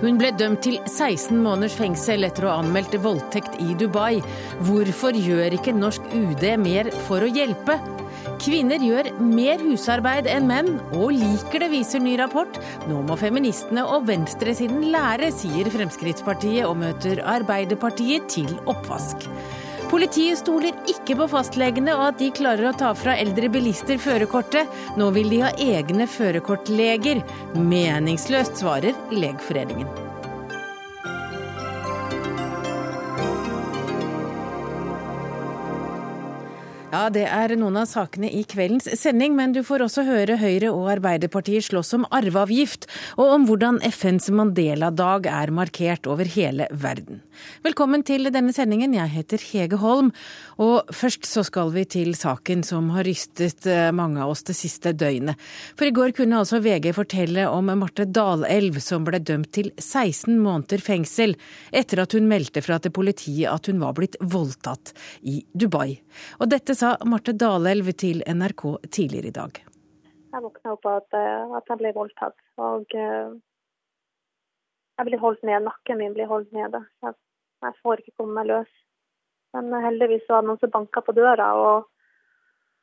Hun ble dømt til 16 måneders fengsel etter å ha anmeldt voldtekt i Dubai. Hvorfor gjør ikke norsk UD mer for å hjelpe? Kvinner gjør mer husarbeid enn menn, og liker det, viser ny rapport. Nå må feministene og venstresiden lære, sier Fremskrittspartiet, og møter Arbeiderpartiet til oppvask. Politiet stoler ikke på fastlegene og at de klarer å ta fra eldre bilister førerkortet. Nå vil de ha egne førerkortleger. Meningsløst, svarer Legforeningen. Ja, Det er noen av sakene i kveldens sending, men du får også høre Høyre og Arbeiderpartiet slåss om arveavgift, og om hvordan FNs Mandela-dag er markert over hele verden. Velkommen til denne sendingen, jeg heter Hege Holm. Og først så skal vi til saken som har rystet eh, mange av oss det siste døgnet. For i går kunne altså VG fortelle om Marte Dalelv som ble dømt til 16 måneder fengsel etter at hun meldte fra til politiet at hun var blitt voldtatt i Dubai. Og dette sa Marte Dalelv til NRK tidligere i dag. Jeg våkna opp at, eh, at jeg ble voldtatt. Og uh, jeg ble holdt ned, nakken min ble holdt nede. Jeg får ikke komme meg løs. Men heldigvis var det noen som banka på døra, og,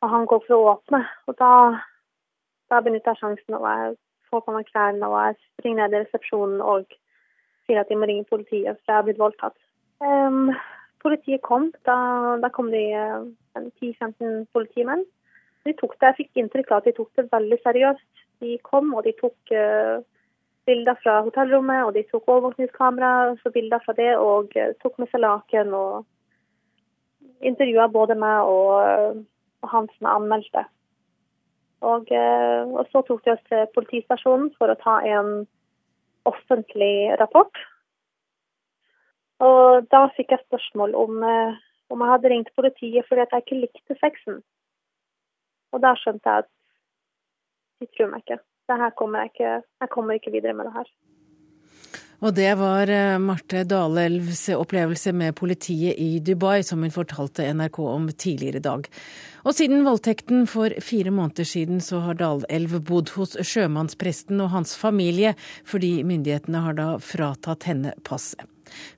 og, han går for å åpne. Og da, da benytter jeg sjansen, og jeg får på meg klærne og jeg springer ned i resepsjonen og sier at de må ringe politiet, for jeg har blitt voldtatt. Um, politiet kom. Da, da kom de uh, 10-15 politimenn. De tok det, Jeg fikk inntrykk av at de tok det veldig seriøst. De kom og de tok uh, bilder fra hotellrommet, og de tok overvåkningskamera, så bilder fra det, og uh, tok med seg laken og intervjua både meg og, og han som anmeldte. Og, eh, og, så tok de oss til politistasjonen for å ta en offentlig rapport. Og da fikk jeg spørsmål om, eh, om jeg hadde ringt politiet fordi jeg ikke likte sexen. Og da skjønte jeg at de tror meg ikke. Kommer jeg, ikke jeg kommer ikke videre med det her. Og det var eh, Marte Dalelvs opplevelse med politiet i Dubai, som hun fortalte NRK om tidligere i dag. Og siden voldtekten for fire måneder siden, så har Dalelv bodd hos sjømannspresten og hans familie, fordi myndighetene har da fratatt henne passet.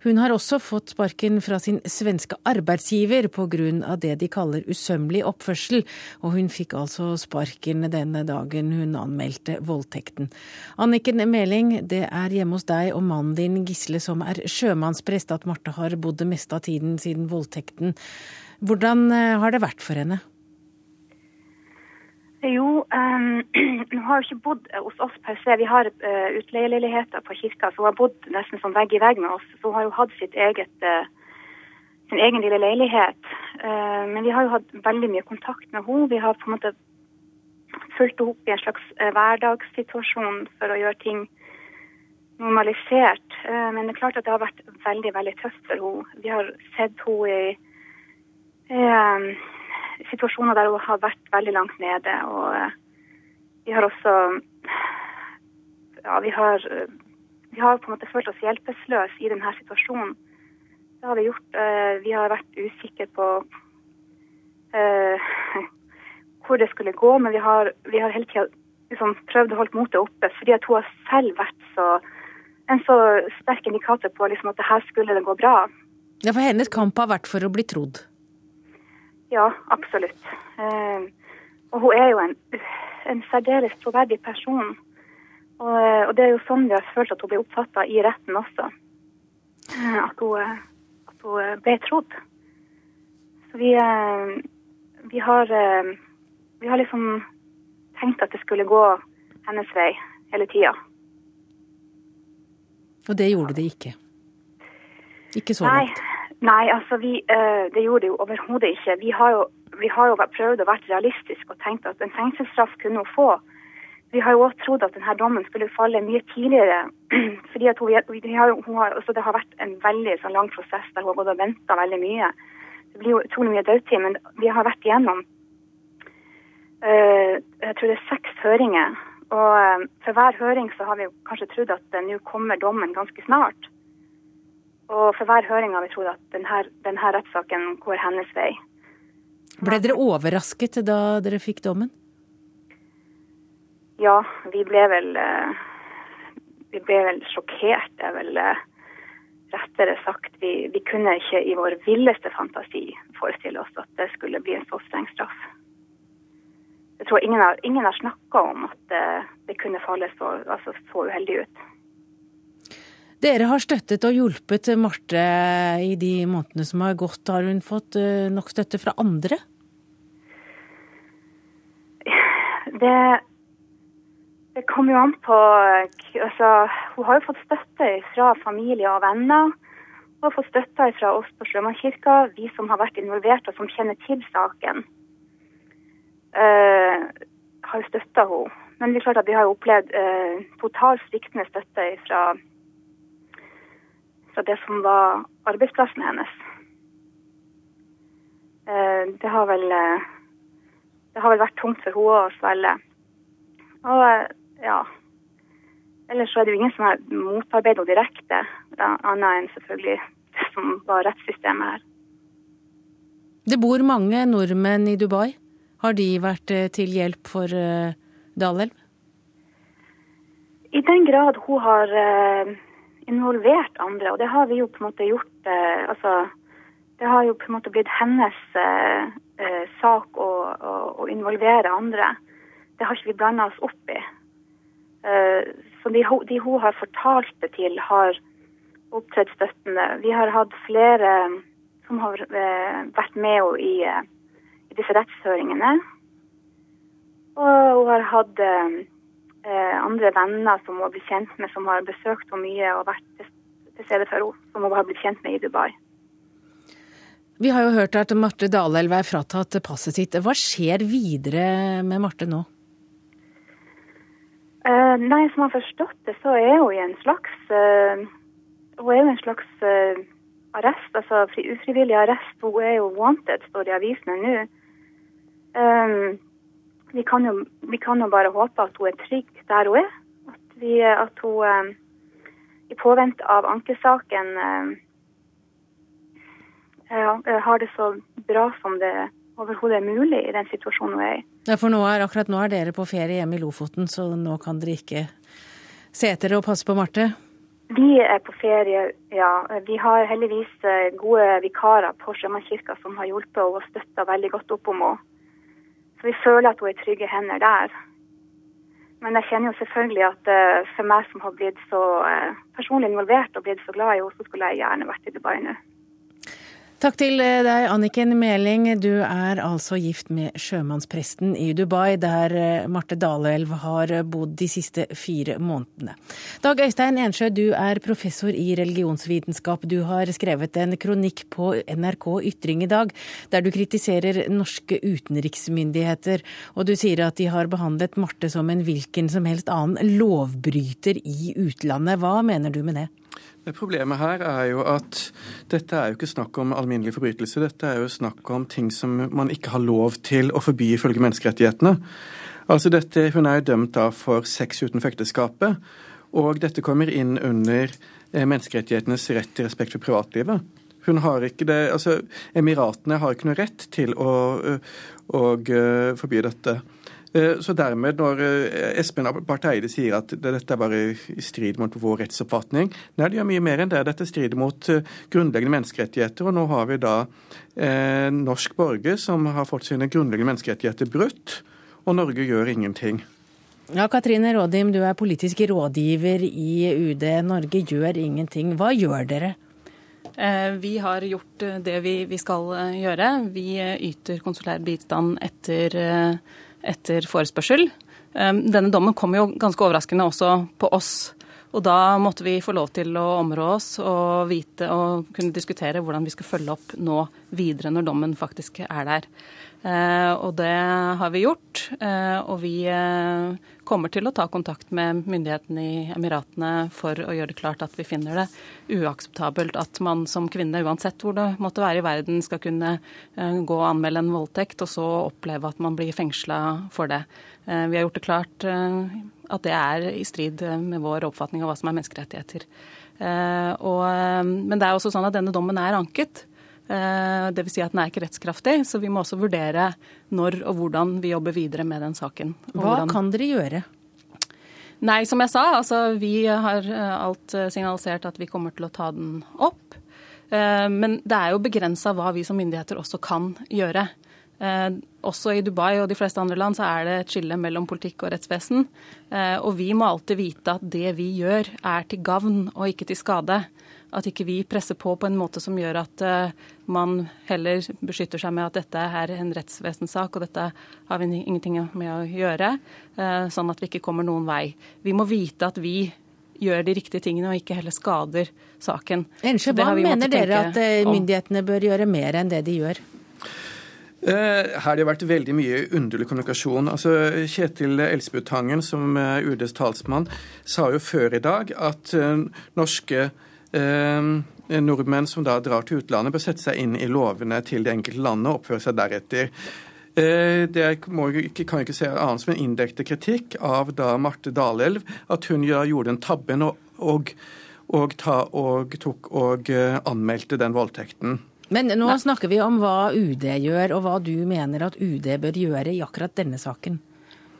Hun har også fått sparken fra sin svenske arbeidsgiver pga. det de kaller usømmelig oppførsel, og hun fikk altså sparken denne dagen hun anmeldte voldtekten. Anniken Meling, det er hjemme hos deg og mannen din Gisle som er sjømannsprest at Marte har bodd det meste av tiden siden voldtekten. Hvordan eh, har det vært for henne? Jo, um, hun har jo ikke bodd eh, hos oss per se. Vi har uh, utleieleiligheter på kirka, så hun har bodd nesten sånn vegg i vegg med oss. Så hun har jo hatt sitt eget, uh, sin egen lille leilighet. Uh, men vi har jo hatt veldig mye kontakt med henne. Vi har på en måte fulgt henne opp i en slags hverdagssituasjon for å gjøre ting normalisert. men det er klart at det har vært veldig, veldig tøft for henne. Vi har sett henne i situasjoner der hun har vært veldig langt nede. Og eh, vi har også Ja, vi har, vi har på en måte følt oss hjelpeløse i denne situasjonen. Det har vi gjort. Eh, vi har vært usikre på uh, hvor det skulle gå, men vi har, vi har hele tida liksom prøvd å holde motet oppe, fordi at hun har selv vært så, en så sterk indikator på liksom, at det her skulle det gå bra. Ja, For hennes kamp har vært for å bli trodd? Ja, absolutt. Eh, og hun er jo en, en særdeles troverdig person. Og, og, det er jo sånn vi har følt at hun ble oppfatta i retten også. Eh, at hun, at hun ble trodd. Så vi, vi har Vi har liksom tenkt at det skulle gå hennes vei hele tida. Og det gjorde det ikke? Ikke så langt? Nei, altså vi, uh, det gjorde det jo overhodet ikke. Vi har jo, vi har jo prøvd å være realistiske og tenkt at en fengselsstraff kunne hun få. Vi har jo også trodd at denne dommen skulle falle mye tidligere. fordi hun, vi har, hun har, altså Det har vært en veldig sånn, lang prosess der hun har gått og venta veldig mye. Det blir jo utrolig mye dødtid, men vi har vært igjennom uh, jeg tror det er seks høringer. Og uh, for hver høring så har vi kanskje trodd at nå kommer dommen ganske snart. Og for hver høring har vi trodd at denne, denne rettssaken går hennes vei. Ble dere overrasket da dere fikk dommen? Ja, vi ble vel Vi ble vel sjokkert, er vel rettere sagt. Vi, vi kunne ikke i vår villeste fantasi forestille oss at det skulle bli en så streng straff. Jeg tror ingen har, ingen har snakka om at det, det kunne falle så, altså, så uheldig ut. Dere har støttet og hjulpet Marte i de månedene som har gått. Har hun fått eh, nok støtte fra andre? Det, det kommer jo an på altså, Hun har jo fått støtte fra familie og venner. Hun har fått støtte fra oss på Sjømannskirka, vi som har vært involvert og som kjenner til saken. Uh, har støtta henne. Men det er klart at vi har opplevd uh, totalt sviktende støtte fra fra det som var arbeidsplassen hennes. Eh, det har vel eh, det har vel vært tungt for henne å svelge. Og eh, ja Ellers så er det jo ingen som har motarbeidet henne direkte, annet enn selvfølgelig det som var rettssystemet her. Det bor mange nordmenn i Dubai. Har de vært til hjelp for Dalelv? I den grad hun har involvert andre. Og det har vi jo på en måte gjort eh, altså, Det har jo på en måte blitt hennes eh, eh sak å, å, å, involvere andre. Det har ikke vi blanda oss opp i. Eh, så de, de, hun har fortalt det til, har opptredd støttende. Vi har hatt flere som har eh, vært med henne i, eh, i, disse rettshøringene. Og hun har hatt eh, andre venner som hun har blitt kjent med, som har besøkt henne mye og vært til stede for henne, som hun har blitt kjent med i Dubai. Vi har jo hørt at Marte Dalelv er fratatt passet sitt. Hva skjer videre med Marte nå? Uh, nei, som har forstått det, så er hun i en slags uh, Hun er jo en slags uh, arrest, altså ufrivillig arrest. Hun er jo wanted, står det i avisene nå. Um, vi kan, jo, vi kan, jo, bare håpe at hun er trygg der hun er. At, vi, at hun eh, i påvente av ankesaken eh, har det så bra som det overhodet er mulig i den situasjonen hun er i. Ja, for nå er, akkurat nå er dere på ferie hjemme i Lofoten, så nå kan dere ikke se etter og passe på Marte? Vi er på ferie, ja. Vi har heldigvis eh, gode vikarer på Sjømannskirka som har hjulpet og støtta veldig godt opp om henne. Så vi føler at hun er i trygge hender der. Men jeg kjenner jo selvfølgelig at uh, for meg som har blitt så uh, personlig involvert og blitt så glad i henne, så skulle jeg gjerne vært i Dubai nå. Takk til eh, deg, Anniken Meling. Du er altså gift med sjømannspresten i Dubai, der eh, Marte Dalelv har bodd de siste fire månedene. Dag Øystein Ensjø, du er professor i religionsvitenskap. Du har skrevet en kronikk på NRK Ytring i dag, der du kritiserer norske utenriksmyndigheter. Og du sier at de har behandlet Marte som en hvilken som helst annen lovbryter i utlandet. Hva mener du med det? Problemet her er jo at dette er jo ikke snakk om alminnelig forbrytelse. Dette er jo snakk om ting som man ikke har lov til å forby ifølge menneskerettighetene. Altså dette, Hun er jo dømt da for sex uten fekteskapet, Og dette kommer inn under eh, menneskerettighetenes rett til respekt for privatlivet. Hun har ikke det, altså Emiratene har ikke noe rett til å, å, å forby dette. Eh, så dermed, når eh, Espen Barth Eide sier at dette er bare i strid mot vår rettsoppfatning Nei, det gjør mye mer enn det. Dette strider mot eh, grunnleggende menneskerettigheter. Og nå har vi da eh, norsk borger som har fått sine grunnleggende menneskerettigheter brutt, og Norge gjør ingenting. Ja, Katrine Rådim, du er politisk rådgiver i UD. Norge gjør ingenting. Hva gjør dere? Vi har gjort det vi skal gjøre. Vi yter konsulær bistand etter etter forespørsel. Ehm, denne dommen kom jo ganske overraskende også på oss. Og da måtte vi få lov til å områ oss og vite og kunne diskutere hvordan vi skal følge opp nå videre når dommen faktisk er der. Eh, og det har vi gjort. Eh, og vi eh, kommer til å ta kontakt med myndighetene i Emiratene for å gjøre det klart at vi finner det uakseptabelt at man som kvinne, uansett hvor det måtte være i verden, skal kunne gå og anmelde en voldtekt, og så oppleve at man blir fengsla for det. Vi har gjort det klart at det er i strid med vår oppfatning av hva som er menneskerettigheter. Men det er også sånn at denne dommen er anket. Dvs. Si at den er ikke rettskraftig, så vi må også vurdere når og hvordan vi jobber videre med den saken. Hva hvordan... kan dere gjøre? Nei, som jeg sa, altså vi har alt signalisert at vi kommer til å ta den opp. Men det er jo begrensa hva vi som myndigheter også kan gjøre. Eh, også i Dubai og de fleste andre land så er det et skille mellom politikk og rettsvesen. Eh, og vi må alltid vite at det vi gjør er til gavn og ikke til skade. At ikke vi presser på på en måte som gjør at uh, man heller beskytter seg med at dette er en rettsvesensak og dette har vi ingenting med å gjøre, uh, sånn at vi ikke kommer noen vei. Vi må vite at vi gjør de riktige tingene og ikke heller skader saken. Ensje, hva mener dere at myndighetene bør gjøre mer enn det de gjør? Eh, her har det vært veldig mye underlig kommunikasjon. Altså, Kjetil Elsbutangen, som er UDs talsmann, sa jo før i dag at norske nordmenn som da drar til utlandet, bør sette seg inn i lovene til det enkelte landet og oppføre seg deretter. Uh, det må, kan ikke se annet som en indirekte kritikk av da Marte Dalelv, at hun gjorde den tabben og, og, og, ta, og tok og anmeldte den voldtekten. Men nå Nei. snakker vi om hva UD gjør, og hva du mener at UD bør gjøre i akkurat denne saken.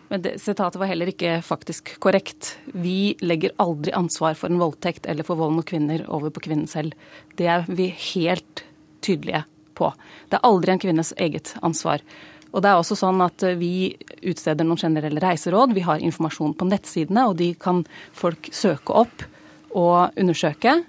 Men det, Sitatet var heller ikke faktisk korrekt. Vi legger aldri ansvar for en voldtekt eller for vold mot kvinner over på kvinnen selv. Det er vi helt tydelige på. Det er aldri en kvinnes eget ansvar. Og det er også sånn at Vi utsteder noen generelle reiseråd. Vi har informasjon på nettsidene, og de kan folk søke opp og undersøke.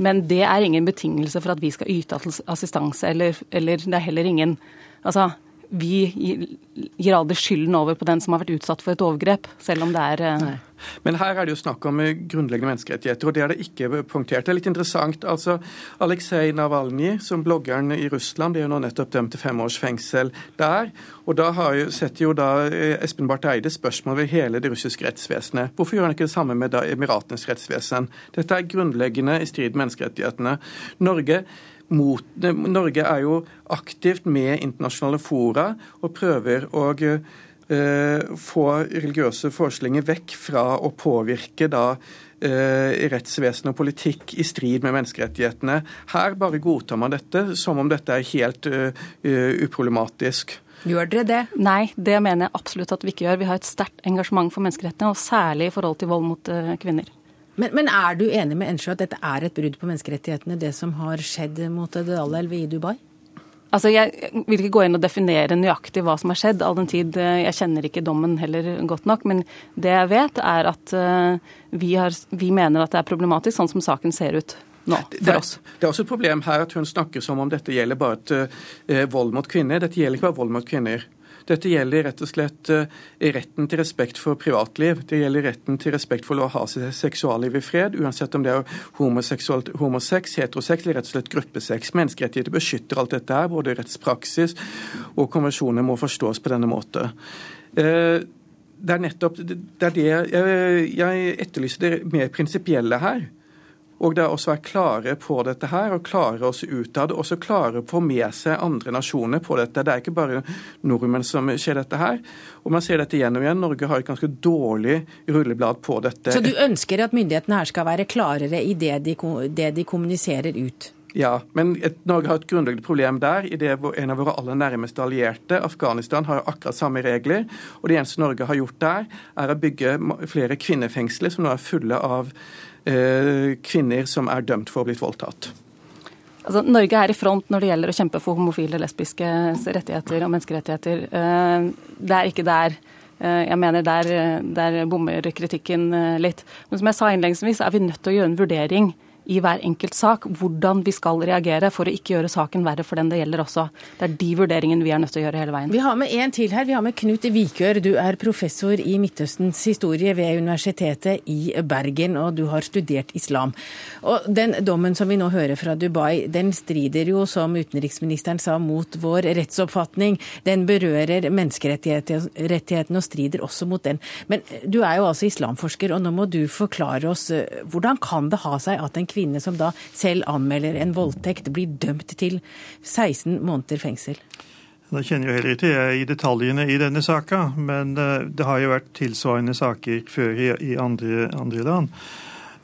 Men det er ingen betingelse for at vi skal yte assistanse, eller, eller det er heller ingen Altså, vi gir aldri skylden over på den som har vært utsatt for et overgrep, selv om det er eh, Nei. Men her er det jo snakk om eh, grunnleggende menneskerettigheter, og det er det ikke punktert. Det er litt interessant. altså Aleksej Navalnyj, som bloggeren i Russland, ble jo nå nettopp dømt til fem års fengsel der. Og da har setter jo da eh, Espen Barth Eide spørsmål ved hele det russiske rettsvesenet. Hvorfor gjør han ikke det samme med da Emiratenes rettsvesen? Dette er grunnleggende i strid med menneskerettighetene. Norge mot, Norge er jo aktivt med internasjonale fora og prøver å uh, få religiøse forestillinger vekk fra å påvirke da eh, rettsvesen og politikk i strid med menneskerettighetene. Her bare godtar man dette som om dette er helt uh, uproblematisk. Gjør dere det? Nei, det mener jeg absolutt at vi ikke gjør. Vi har et sterkt engasjement for menneskerettighetene, og særlig i forhold til vold mot uh, kvinner. Men, men, er du enig med Ensjø at dette er et brudd på menneskerettighetene, det som har skjedd mot Dalelv i Dubai? Altså, Jeg vil ikke gå inn og definere nøyaktig hva som har skjedd, all den tid eh, jeg kjenner ikke dommen heller godt nok. Men det jeg vet, er at eh, vi, har, vi mener at det er problematisk sånn som saken ser ut nå, for oss. Det, det er også et problem her at hun snakker som om dette gjelder bare et uh, vold mot kvinner. Dette gjelder ikke bare vold mot kvinner. Dette gjelder rett og slett eh, retten til respekt for privatliv. Det gjelder retten til respekt for å ha seksualliv i fred, uansett om det er homosex, heterosex eller rett og slett gruppesex. Menneskerettigheter beskytter alt dette her, både rettspraksis og konvensjoner må forstås på denne måten. Eh, det er nettopp det er det jeg, jeg etterlyser det mer prinsipielle her. Og det er også å være klare på dette her, og klare oss utad. Også klare å få med seg andre nasjoner på dette. Det er ikke bare nordmenn som skjer dette her. Og man ser dette igjen og igjen. Norge har et ganske dårlig rulleblad på dette. Så du ønsker at myndighetene her skal være klarere i det de, det de kommuniserer ut? Ja, men et, Norge har et grunnleggende problem der. i det En av våre aller nærmeste allierte, Afghanistan, har akkurat samme regler. og Det eneste Norge har gjort der, er å bygge flere kvinnefengsler som nå er fulle av kvinner som er dømt for å ha blitt voldtatt. Altså, Norge er i front når det gjelder å kjempe for homofile, lesbiske rettigheter og menneskerettigheter. Eh, det er ikke der eh, jeg mener der, der bommer kritikken litt. Men som jeg sa innledningsvis, er vi nødt til å gjøre en vurdering i hver enkelt sak hvordan vi skal reagere for å ikke gjøre saken verre for den det gjelder også. Det er de vurderingene vi er nødt til å gjøre hele veien. Vi har med en til her. Vi har med Knut Vikør. Du er professor i Midtøstens historie ved Universitetet i Bergen, og du har studert islam. Og Den dommen som vi nå hører fra Dubai, den strider jo, som utenriksministeren sa, mot vår rettsoppfatning. Den berører menneskerettighetene og strider også mot den. Men du er jo altså islamforsker, og nå må du forklare oss eh, hvordan kan det ha seg at en kvinne som da selv anmelder en voldtekt, blir dømt til 16 måneder fengsel. Da kjenner jo heller ikke jeg i detaljene i denne saka, men eh, det har jo vært tilsvarende saker før i andre, andre land.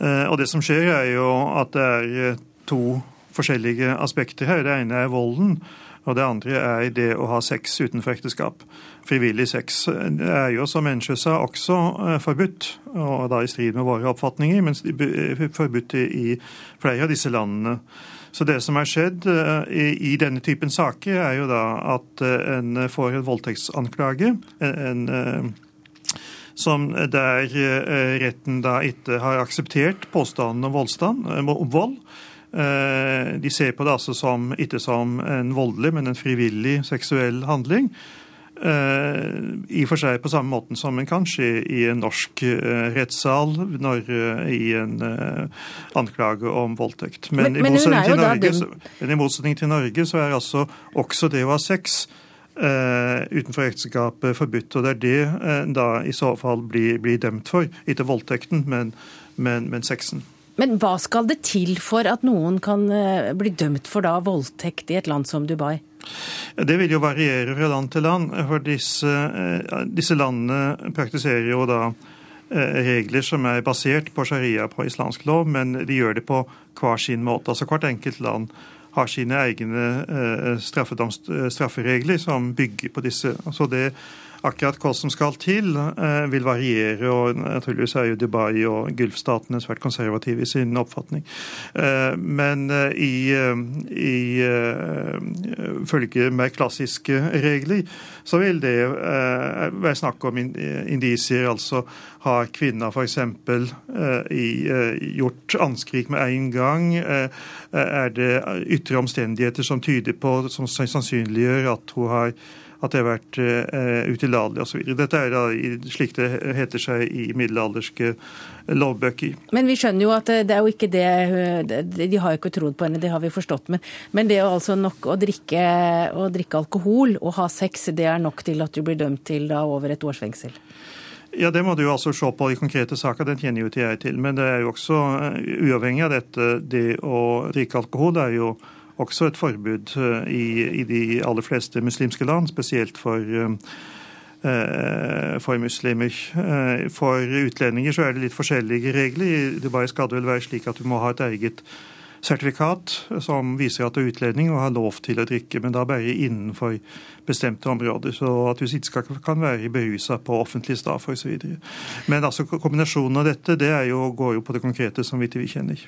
Eh, og det som skjer, er jo at det er eh, to forskjellige aspekter her. Det ene er volden. Og det andre er det å ha sex utenfor ekteskap. Frivillig sex er jo, som Ensjø sa, også eh, forbudt, og da i strid med våre oppfatninger, men forbudt i flere av disse landene. Så det som har skjedd eh, i, denne typen saker, er jo da at eh, en får en voldtektsanklage. en som der retten da ikke har akseptert påstanden om, voldstand, om vold. Eh, de ser på det altså som, ikke som en voldelig, men en frivillig seksuell handling. Eh, I og for seg på samme måten som en kan skje i en norsk eh, rettssal når, i en anklage om voldtekt. Men, men, i, motsetning Norge, så, men i, motsetning til Norge, så er altså også det å ha sex Uh, utenfor ekteskapet forbudt. Og det er det uh, da i så fall blir, blir dømt for. Ikke voldtekten, men, men, men sexen. Men hva skal det til for at noen kan eh, bli dømt for da voldtekt i et land som Dubai? Det vil jo variere fra land til land. For disse, eh, disse landene praktiserer jo da eh, regler som er basert på sharia, på islamsk lov, men de gjør det på hver sin måte. Altså Hvert enkelt land har sine egne strafferegler som bygger på disse. Altså det Akkurat hva som skal til, eh, vil variere. og Naturligvis er jo Dubai og Gulfstatene svært konservative i sin oppfatning. Eh, men eh, i, i følge mer klassiske regler, så vil det være snakk om indisier. Altså har kvinner f.eks. gjort anskrik med en gang? Er det ytre omstendigheter som tyder på, som sannsynliggjør at hun har at det har vært eh, utillatelig osv. Dette er da slik det heter seg i middelalderske lovbøker. Men vi skjønner jo at det er jo ikke det De har jo ikke trodd på henne, det har vi forstått. Men, men det er altså nok å drikke, å drikke, alkohol og ha sex, det er nok til at du blir dømt til da over et års fengsel? Ja, Det må du jo altså se på i konkrete saker, den kjenner jo ikke jeg til. Men det er jo også uh, uavhengig av dette, det å drikke alkohol det er jo også et forbud eh, i, i de aller fleste muslimske land, spesielt for eh, eh, for muslimer. For utlendinger så er det litt forskjellige regler. I Dubai skal det vel være slik at du må ha et eget sertifikat som viser at du er utlending og har lov til å drikke, men da bare innenfor bestemte områder. Så at du ikke kan være berusa på offentlig staff osv. Men altså kombinasjonen av dette det jo, går jo på det konkrete som vi ikke kjenner.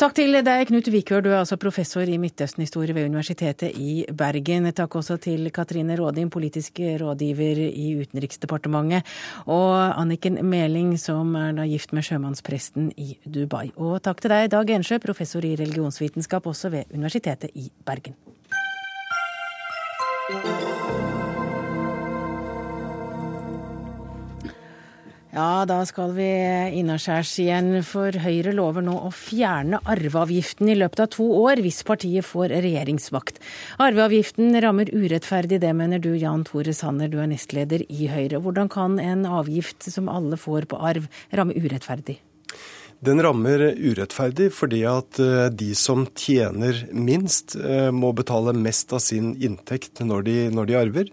Takk til deg, Knut Vikør. Du er altså professor i Midtøsten-historie ved Universitetet i Bergen. Takk også til Katrine Rådin, politisk rådgiver i Utenriksdepartementet. Og Anniken Meling, som er da gift med sjømannspresten i Dubai. Og takk til deg, Dag Ensjø, professor i religionsvitenskap også ved Universitetet i Bergen. Ja, da skal vi innaskjærs igjen, for Høyre lover nå å fjerne arveavgiften i løpet av to år hvis partiet får regjeringsmakt. Arveavgiften rammer urettferdig, det mener du Jan Tore Sanner, du er nestleder i Høyre. Hvordan kan en avgift som alle får på arv, ramme urettferdig? Den rammer urettferdig fordi at eh, de som tjener minst, eh, må betale mest av sin inntekt når de, når de arver.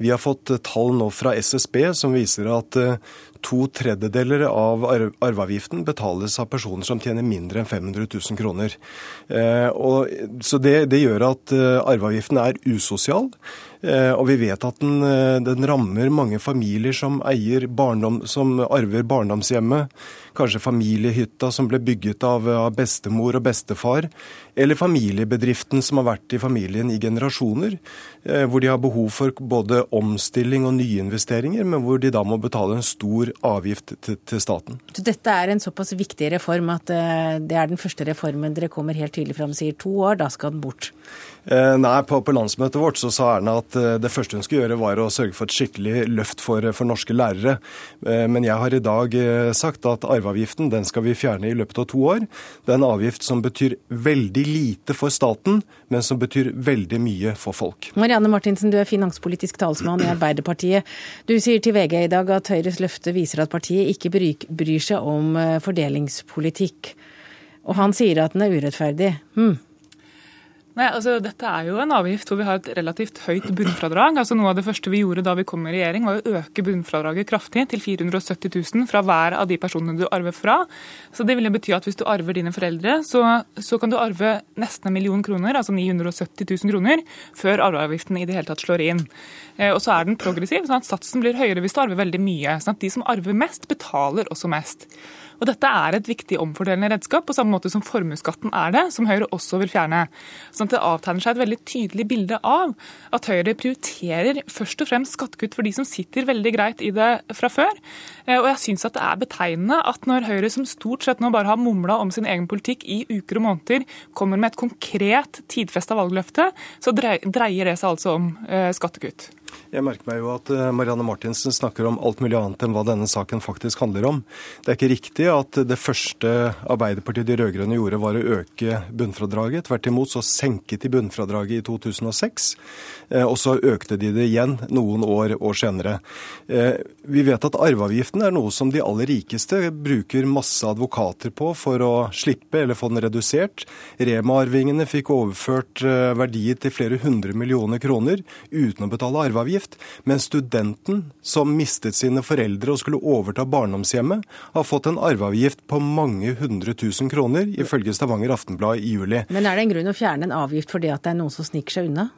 Vi har fått tall nå fra SSB som viser at eh, to tredjedeler av arveavgiften betales av personer som tjener mindre enn 500 000 kroner. Eh, og, så det, det, gjør at eh, arveavgiften er usosial. Eh, og vi vet at den, den rammer mange familier som, barndom, som arver barndomshjemmet. Kanskje familiehytta som ble bygget av, av bestemor og bestefar. Eller familiebedriften som har vært i familien i generasjoner. Hvor de har behov for både omstilling og nyinvesteringer, men hvor de da må betale en stor avgift til, til, staten. Så dette er en såpass viktig reform at det er den første reformen dere kommer helt tydelig fram sier to år, da skal den bort? Uh, nei, på, på, landsmøtet vårt så sa Erna at uh, det første hun skulle gjøre var å sørge for et skikkelig løft for, for norske lærere. men jeg har i dag sagt at arveavgiften den skal vi fjerne i løpet av to år. Det er en avgift som betyr veldig lite for staten, men som betyr veldig mye for folk. Marianne Martinsen, du er finanspolitisk talsmann i Arbeiderpartiet. Du sier til VG i dag at Høyres løfte viser at partiet ikke bryr seg om eh, fordelingspolitikk. Og han sier at den er urettferdig. Hmm. Nei, altså Dette er jo en avgift hvor vi har et relativt høyt bunnfradrag. Altså Noe av det første vi gjorde da vi kom i regjering, var å øke bunnfradraget kraftig til 470 000 fra hver av de personene du arver fra. Så Det vil jo bety at hvis du arver dine foreldre, så, så kan du arve nesten en million kroner, altså 970 000 kroner, før arveavgiften i det hele tatt slår inn. Eh, og så er den progressiv, sånn at satsen blir høyere hvis du arver veldig mye. sånn at De som arver mest, betaler også mest. Og Dette er et viktig omfordelende redskap, på samme måte som formuesskatten er det, som Høyre også vil fjerne. Sånn at Det avtegner seg et veldig tydelig bilde av at Høyre prioriterer først og fremst skattekutt for de som sitter veldig greit i det fra før. Eh, og jeg syns det er betegnende at når Høyre, som stort sett nå bare har mumla om sin egen politikk i uker og måneder, kommer med et konkret tidfesta valgløfte, så dreier det seg altså om eh, skattekutt. Jeg merker meg jo at eh, Marianne Martinsen snakker om alt mulig annet enn hva denne saken faktisk handler om. Det er ikke riktig at det første Arbeiderpartiet de rød-grønne gjorde, var å øke bunnfradraget. Tvert imot så senket de bunnfradraget i 2006, eh, og så økte de det igjen noen år, år senere. Eh, vi vet at arveavgiften er noe som de aller rikeste bruker masse advokater på for å slippe eller få den redusert. Rema-arvingene fikk overført verdier til flere hundre millioner kroner uten å betale arveavgift arveavgift, mens studenten som mistet sine foreldre og skulle overta barndomshjemmet, har fått en arveavgift på mange hundre tusen kroner, ifølge Stavanger Aftenblad i juli. Men er det en grunn å fjerne en avgift fordi at det er noen som sniker seg unna?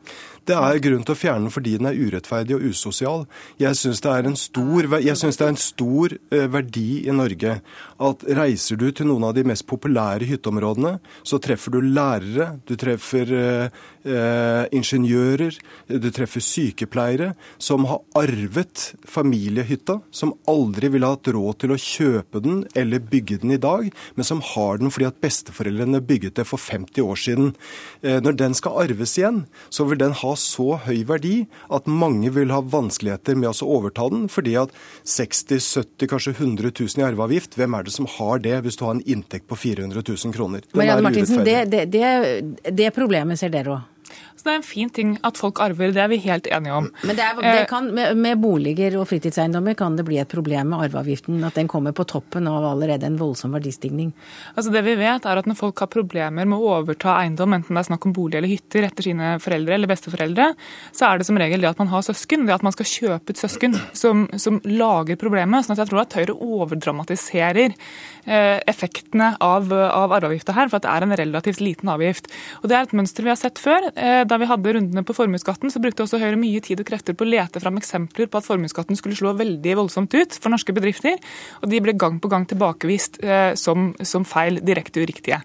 Det er grunn til å fjerne den fordi den er urettferdig og usosial. Jeg syns det det er en stor eh, verdi i Norge at reiser du til noen av de mest populære hytteområdene, så treffer du lærere, du treffer eh, eh, ingeniører, du treffer sykepleiere som har arvet familiehytta, som aldri ville hatt råd til å kjøpe den eller bygge den i dag, men som har den fordi at besteforeldrene bygget det for 50 år siden. Eh, når den skal arves igjen, så vil den ha så høy verdi at mange vil ha vanskeligheter med å overta den, fordi at 60 70 kanskje 100 000 i arveavgift, hvem er det som har det hvis du har en inntekt på 400 000 kroner? Marianne Martinsen, det, det, det, det problemet ser dere òg? Så det er en fin ting at folk arver, det er vi helt enige om. Men det er, det eh, kan, med, boliger og fritidseiendommer kan det bli et problem med arveavgiften? At den kommer på toppen av allerede en voldsom verdistigning? Altså Det vi vet er at når folk har problemer med å overta eiendom, enten det er snakk om bolig eller hytter etter sine foreldre eller besteforeldre, så er det som regel det at man har søsken, det at man skal kjøpe et søsken, som, som lager problemet. sånn at jeg tror at Høyre overdramatiserer eh, effektene av, av arveavgifta her, for at det er en relativt liten avgift. Og Det er et mønster vi har sett før. Eh, da vi hadde rundene på formuesskatten, så brukte også Høyre mye tid og krefter på å lete fram eksempler på at formuesskatten skulle slå veldig voldsomt ut for norske bedrifter, og de ble gang på gang tilbakevist eh, som, som feil, direkte uriktige.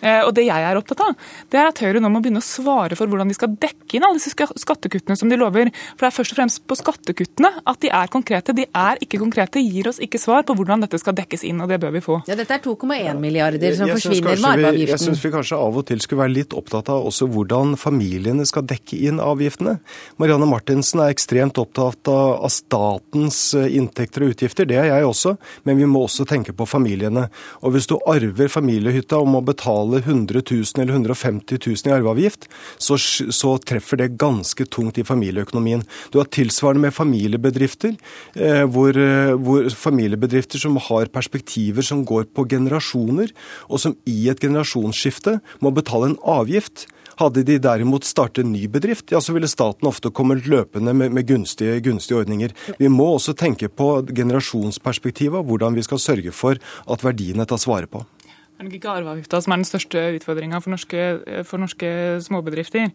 Eh, og det jeg er opptatt av, det er at Høyre nå må begynne å svare for hvordan de skal dekke inn alle disse skattekuttene som de lover. For det er først og fremst på skattekuttene at de er konkrete. De er ikke konkrete, gir oss ikke svar på hvordan dette skal dekkes inn, og det bør vi få. Ja, Dette er 2,1 milliarder som forsvinner med arveavgiften. Jeg syns vi kanskje av og til skulle være litt opptatt av også hvordan familiene skal dekke inn avgiftene. Marianne Martinsen er ekstremt opptatt av statens eh, inntekter og utgifter. Det er jeg også, men vi må også tenke på familiene. Og hvis du arver familiehytta og må betale betale 100 000 eller 150 000 i arveavgift, så, så, treffer det ganske tungt i familieøkonomien. Du har tilsvarende med familiebedrifter, eh, hvor, eh, hvor, familiebedrifter som har perspektiver som går på generasjoner, og som i et generasjonsskifte må betale en avgift. Hadde de derimot startet en ny bedrift, ja, så ville staten ofte kommet løpende med, med gunstige, gunstige, ordninger. Vi må også tenke på generasjonsperspektivet, hvordan vi skal sørge for at verdiene tas vare på. Det er nok ikke arveavgifta som er den største utfordringa for, for, norske småbedrifter.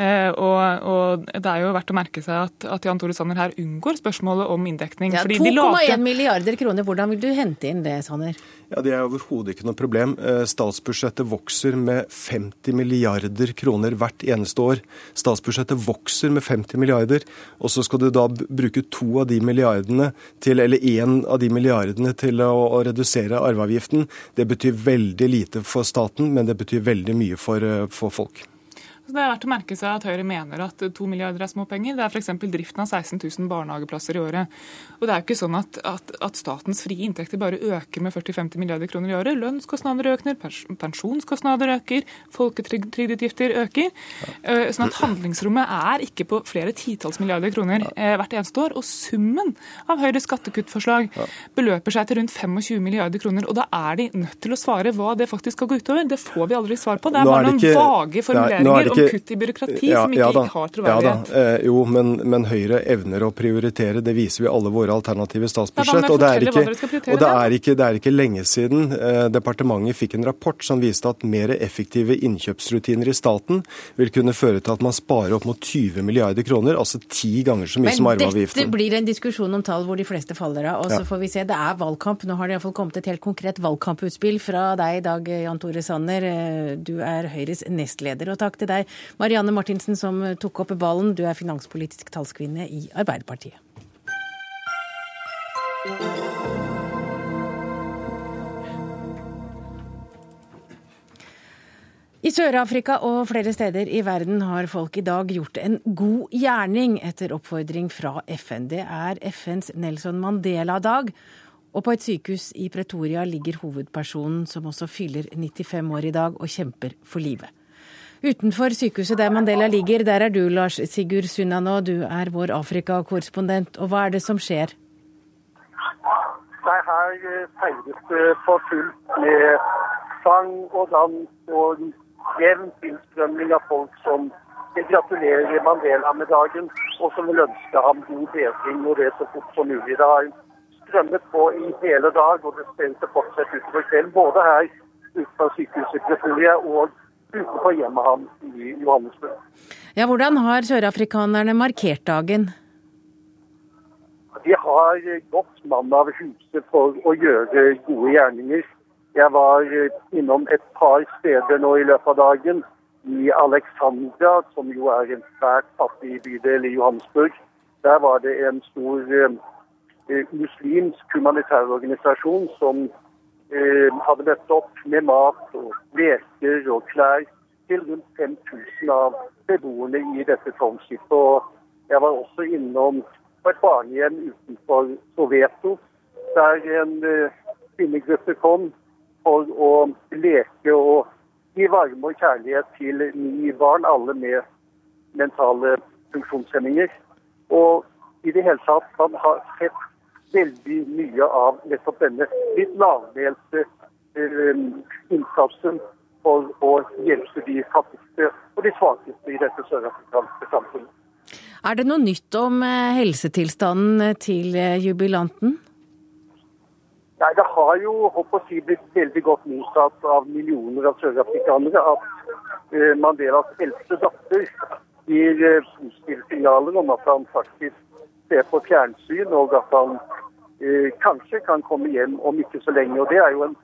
Eh, og, og, det er jo verdt å merke seg at, at Jan Tore Sanner her unngår spørsmålet om inndekning. Ja, 2,1 milliarder kroner, hvordan vil du hente inn det, Sanner? Ja, Det er overhodet ikke noe problem. Eh, statsbudsjettet vokser med 50 milliarder kroner hvert eneste år. Statsbudsjettet vokser med 50 milliarder, og så skal du da bruke to av de milliardene til, eller én av de milliardene til å, å redusere arveavgiften. Det betyr veldig lite for staten, men det betyr veldig mye for, eh, for folk. Det er verdt å merke seg at Høyre mener at to milliarder er småpenger. Det er f.eks. driften av 16 000 barnehageplasser i året. Og det er jo ikke sånn at, at, at statens frie inntekter bare øker med 40-50 milliarder kroner i året. Lønnskostnader øker, pensjonskostnader øker, folketrygdutgifter øker. Ja. Sånn at handlingsrommet er ikke på flere titalls milliarder kroner ja. hvert eneste år. Og summen av Høyres skattekuttforslag beløper seg til rundt 25 milliarder kroner. Og da er de nødt til å svare hva det faktisk skal gå utover. Det får vi aldri svar på. Det er bare noen vage formuleringer om kutt i byråkrati ja, som ikke, ja ikke har troverdighet. Ja eh, jo, men, men, Høyre evner å prioritere. Det viser vi alle våre alternative statsbudsjett. Og, det er, ikke, og det, er ikke, det er ikke lenge siden eh, departementet fikk en rapport som viste at mer effektive innkjøpsrutiner i staten vil kunne føre til at man sparer opp mot 20 milliarder kroner, altså ti ganger så mye men som arveavgiften. Dette blir en diskusjon om tall hvor de fleste faller av. Og så får vi se. Det er valgkamp. Nå har det iallfall kommet et helt konkret valgkamputspill fra deg i dag, Jan Tore Sanner. Eh, du er Høyres nestleder. Og takk til deg, Marianne Martinsen, som tok opp ballen. Du er finanspolitisk talskvinne i Arbeiderpartiet. I Sør-Afrika og flere steder i verden har folk i dag gjort en god gjerning etter oppfordring fra FN. Det er FNs Nelson Mandela-dag. Og på et sykehus i Pretoria ligger hovedpersonen, som også fyller 95 år i dag, og kjemper for livet. Utenfor sykehuset der Mandela ligger, der er du, Lars Sigurd Sunnanå. Du er vår Afrika-korrespondent. Og hva er det som skjer? Nei, Her eh, feires det for fullt med sang og dans og jevn tilstrømning av folk som vil gratulere Mandela med dagen, og som vil ønske ham god bedring og det så fort som mulig. Det har strømmet på i hele dag, og det å fortsette utover kvelden. Både her utenfor sykehuset Pretoria og utenfor hjemmet hans i Johannesburg. Ja, hvordan har sørafrikanerne markert dagen? De har gått mann av huset for å gjøre gode gjerninger. Jeg var innom et par steder nå i løpet av dagen. I Alexandra, som jo er en svært fattig bydel i Johannesburg. Der var det en stor eh, muslimsk humanitær organisasjon som Eh, hadde møtt opp med mat og leker og klær til rundt 5000 av beboerne i dette townshipet. Og jeg var også innom på et barnehjem utenfor Soveto, der en uh, kvinnegruppe kom for å leke og gi varme og kjærlighet til ni barn, alle med mentale funksjonshemninger. Og i det hele tatt, man har sett veldig mye av nettopp denne litt lavmælte eh, innsatsen for å hjelpe de fattigste og de svakeste i dette sørafrikanske samfunnet. Er det noe nytt om eh, helsetilstanden til eh, jubilanten? Nei, Det har jo håper å si, blitt veldig godt mottatt av millioner av sørafrikanere at Mandelas eldste datter gir positive signaler om at han faktisk ser på fjernsyn, og at han eh, kanskje kan komme hjem om ikke så lenge. Og Det er jo en,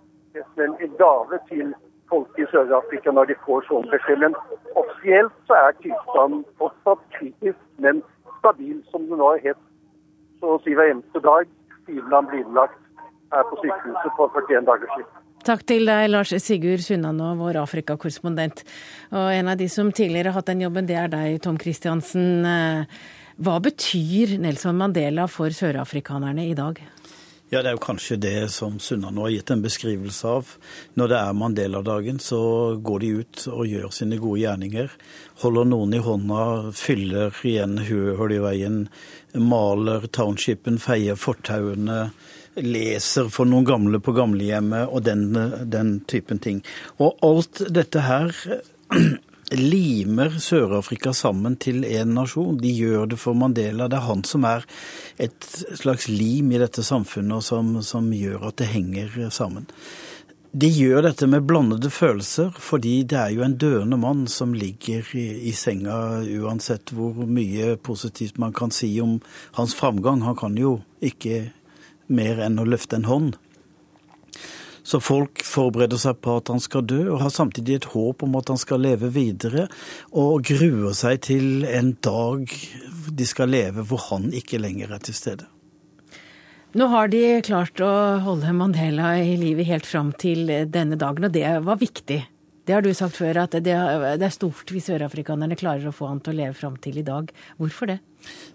en gave til folk i Sør-Afrika når de får sånn beskjed. Men offisielt så er tilstanden fortsatt kritisk, men stabil, som det nå er hett så å si hver eneste dag siden han ble innlagt her på sykehuset for 41 dager siden. Takk til deg, Lars Sigurd Sunnanå, vår Afrikakorrespondent. Og en av de som tidligere har hatt den jobben, det er deg, Tom Christiansen. Hva betyr Nelson Mandela for sørafrikanerne i dag? Ja, Det er jo kanskje det som Sunna nå har gitt en beskrivelse av. Når det er Mandela-dagen, så går de ut og gjør sine gode gjerninger. Holder noen i hånda, fyller igjen hull i veien, maler townshipen, feier fortauene, leser for noen gamle på gamlehjemmet og den, den typen ting. Og alt dette her limer Sør-Afrika sammen til én nasjon. De gjør det for Mandela. Det er han som er et slags lim i dette samfunnet, og som, som gjør at det henger sammen. De gjør dette med blandede følelser, fordi det er jo en døende mann som ligger i, i, senga, uansett hvor mye positivt man kan si om hans framgang. Han kan jo ikke mer enn å løfte en hånd. Så folk forbereder seg på at han skal dø, og har samtidig et håp om at han skal leve videre, og gruer seg til en dag de skal leve hvor han ikke lenger er til stede. Nå har de klart å holde Mandela i livet helt fram til denne dagen, og det var viktig? Det har du sagt før, at det er stort hvis sørafrikanerne klarer å få han til å leve fram til i dag. Hvorfor det?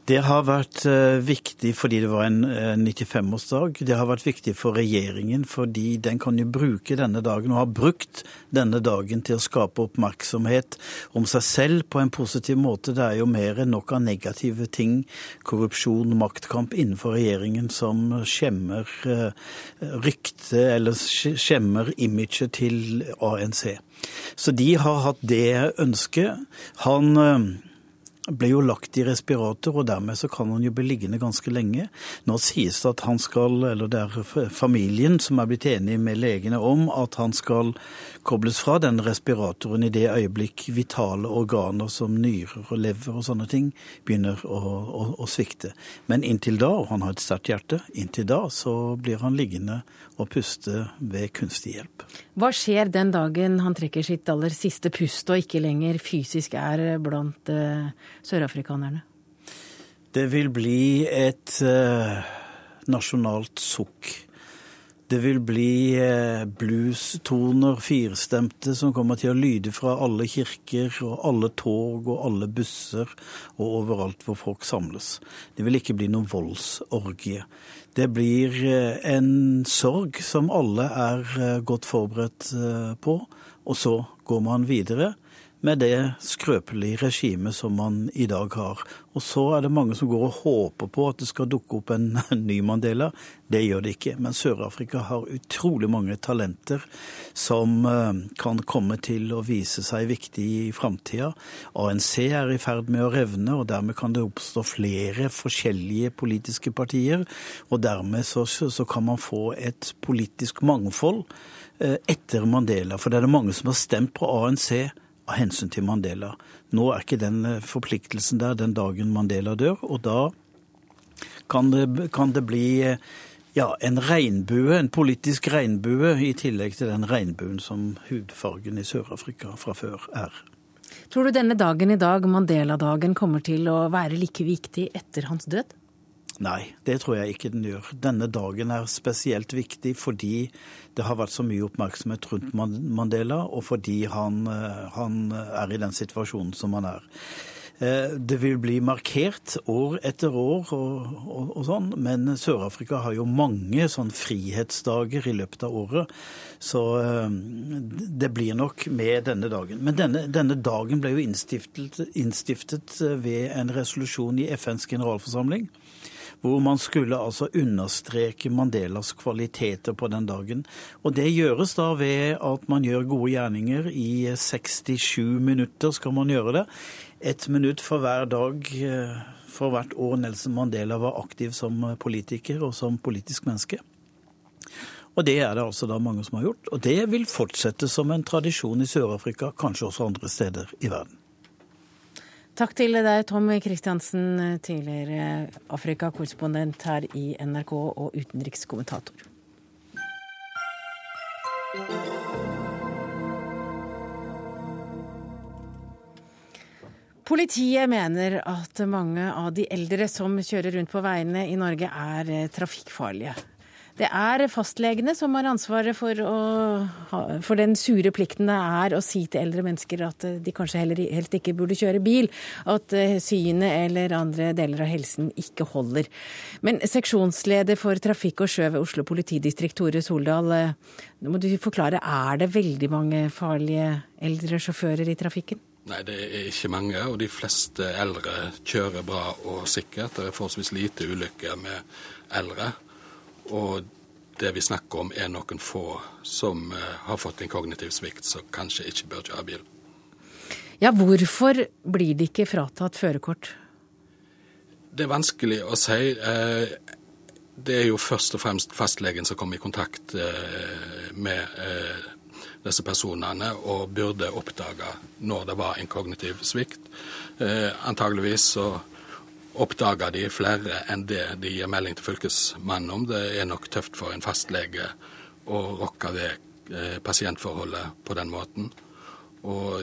Det har vært eh, viktig fordi det var en 95-årsdag. Eh, det har vært viktig for regjeringen fordi den kan jo bruke denne dagen, og har brukt denne dagen til å skape oppmerksomhet om seg selv på en positiv måte. Det er jo mer enn nok av negative ting, korrupsjon, maktkamp innenfor regjeringen, som skjemmer eh, ryktet eller skjemmer imaget til ANC. Så de har hatt det ønsket. Han ble jo lagt i respirator, og dermed så kan han jo bli liggende ganske lenge. Nå sies det at han skal, eller det er familien som er blitt enig med legene om at han skal kobles fra den respiratoren i det øyeblikk vitale organer som nyrer og lever og sånne ting begynner å, å, å svikte. Men inntil da, og han har et sterkt hjerte, inntil da så blir han liggende og puste ved kunstig hjelp. Hva skjer den dagen han trekker sitt aller siste pust og ikke lenger fysisk er blant uh, sørafrikanerne? Det vil bli et eh, nasjonalt sukk det vil bli eh, bluestoner, firstemte, som kommer til å lyde fra alle kirker og alle tog og alle busser og overalt hvor folk samles. Det vil ikke bli noen voldsorgie. Det blir eh, en sorg som alle er eh, godt forberedt på, og så går man videre med det skrøpelige regimet som man i dag har. Og så er det mange som går og håper på at det skal dukke opp en ny Mandela. Det gjør det ikke. Men Sør-Afrika har utrolig mange talenter som eh, kan komme til å vise seg viktig i framtida. ANC er i ferd med å revne, og dermed kan det oppstå flere forskjellige politiske partier. Og dermed så, så kan man få et politisk mangfold eh, etter Mandela. For det er det mange som har stemt på ANC av hensyn til Mandela. Nå er ikke den eh, forpliktelsen der den dagen Mandela dør, og da kan det, kan det bli eh, ja, en regnbue, en politisk regnbue, i tillegg til den regnbuen som hudfargen i Sør-Afrika fra før er. Tror du denne dagen i dag, Mandela-dagen, kommer til å være like viktig etter hans død? Nei, det tror jeg ikke den gjør. Denne dagen er spesielt viktig fordi det har vært så mye oppmerksomhet rundt Mandela, og fordi han, eh, han er i den situasjonen som han er. Eh, det vil bli markert år etter år og, og, og sånn, men Sør-Afrika har jo mange sånn frihetsdager i løpet av året. Så eh, det blir nok med denne dagen. Men denne, denne dagen ble jo innstiftet, innstiftet ved en resolusjon i FNs generalforsamling hvor man skulle altså understreke Mandelas kvaliteter på den dagen. Og det gjøres da ved at man gjør gode gjerninger. I 67 minutter skal man gjøre det. Ett minutt for hver dag eh, for hvert år Nelson Mandela var aktiv som politiker og som politisk menneske. Og det er det altså da mange som har gjort. Og det vil fortsette som en tradisjon i Sør-Afrika, kanskje også andre steder i verden. Takk til deg, Tom Kristiansen, tidligere Afrika-korrespondent her i NRK og utenrikskommentator. Politiet mener at mange av de eldre som kjører rundt på veiene i Norge er trafikkfarlige. Det er fastlegene som har ansvaret for, å, for, den sure plikten det er å si til eldre mennesker at de kanskje heller helst ikke burde kjøre bil. At eh, synet eller andre deler av helsen ikke holder. Men seksjonsleder for trafikk og sjø ved Oslo politidistrikt, Tore Soldal, eh, nå må du forklare, er det veldig mange farlige eldre sjåfører i trafikken? Nei, det er ikke mange, og de fleste eldre kjører bra og sikkert. Det er forholdsvis lite ulykker med eldre. Og det vi snakker om, er noen få som uh, har fått en kognitiv svikt, som kanskje ikke bør kjøre bil. Ja, hvorfor blir de ikke fratatt førerkort? Det er vanskelig å si. Uh, det er jo først og fremst fastlegen som kommer i kontakt uh, med disse personene og burde oppdage når det var en kognitiv svikt. Antageligvis så oppdager de flere enn det de gir melding til Fylkesmannen om. Det er nok tøft for en fastlege å rokke ved eh, pasientforholdet på den måten. Og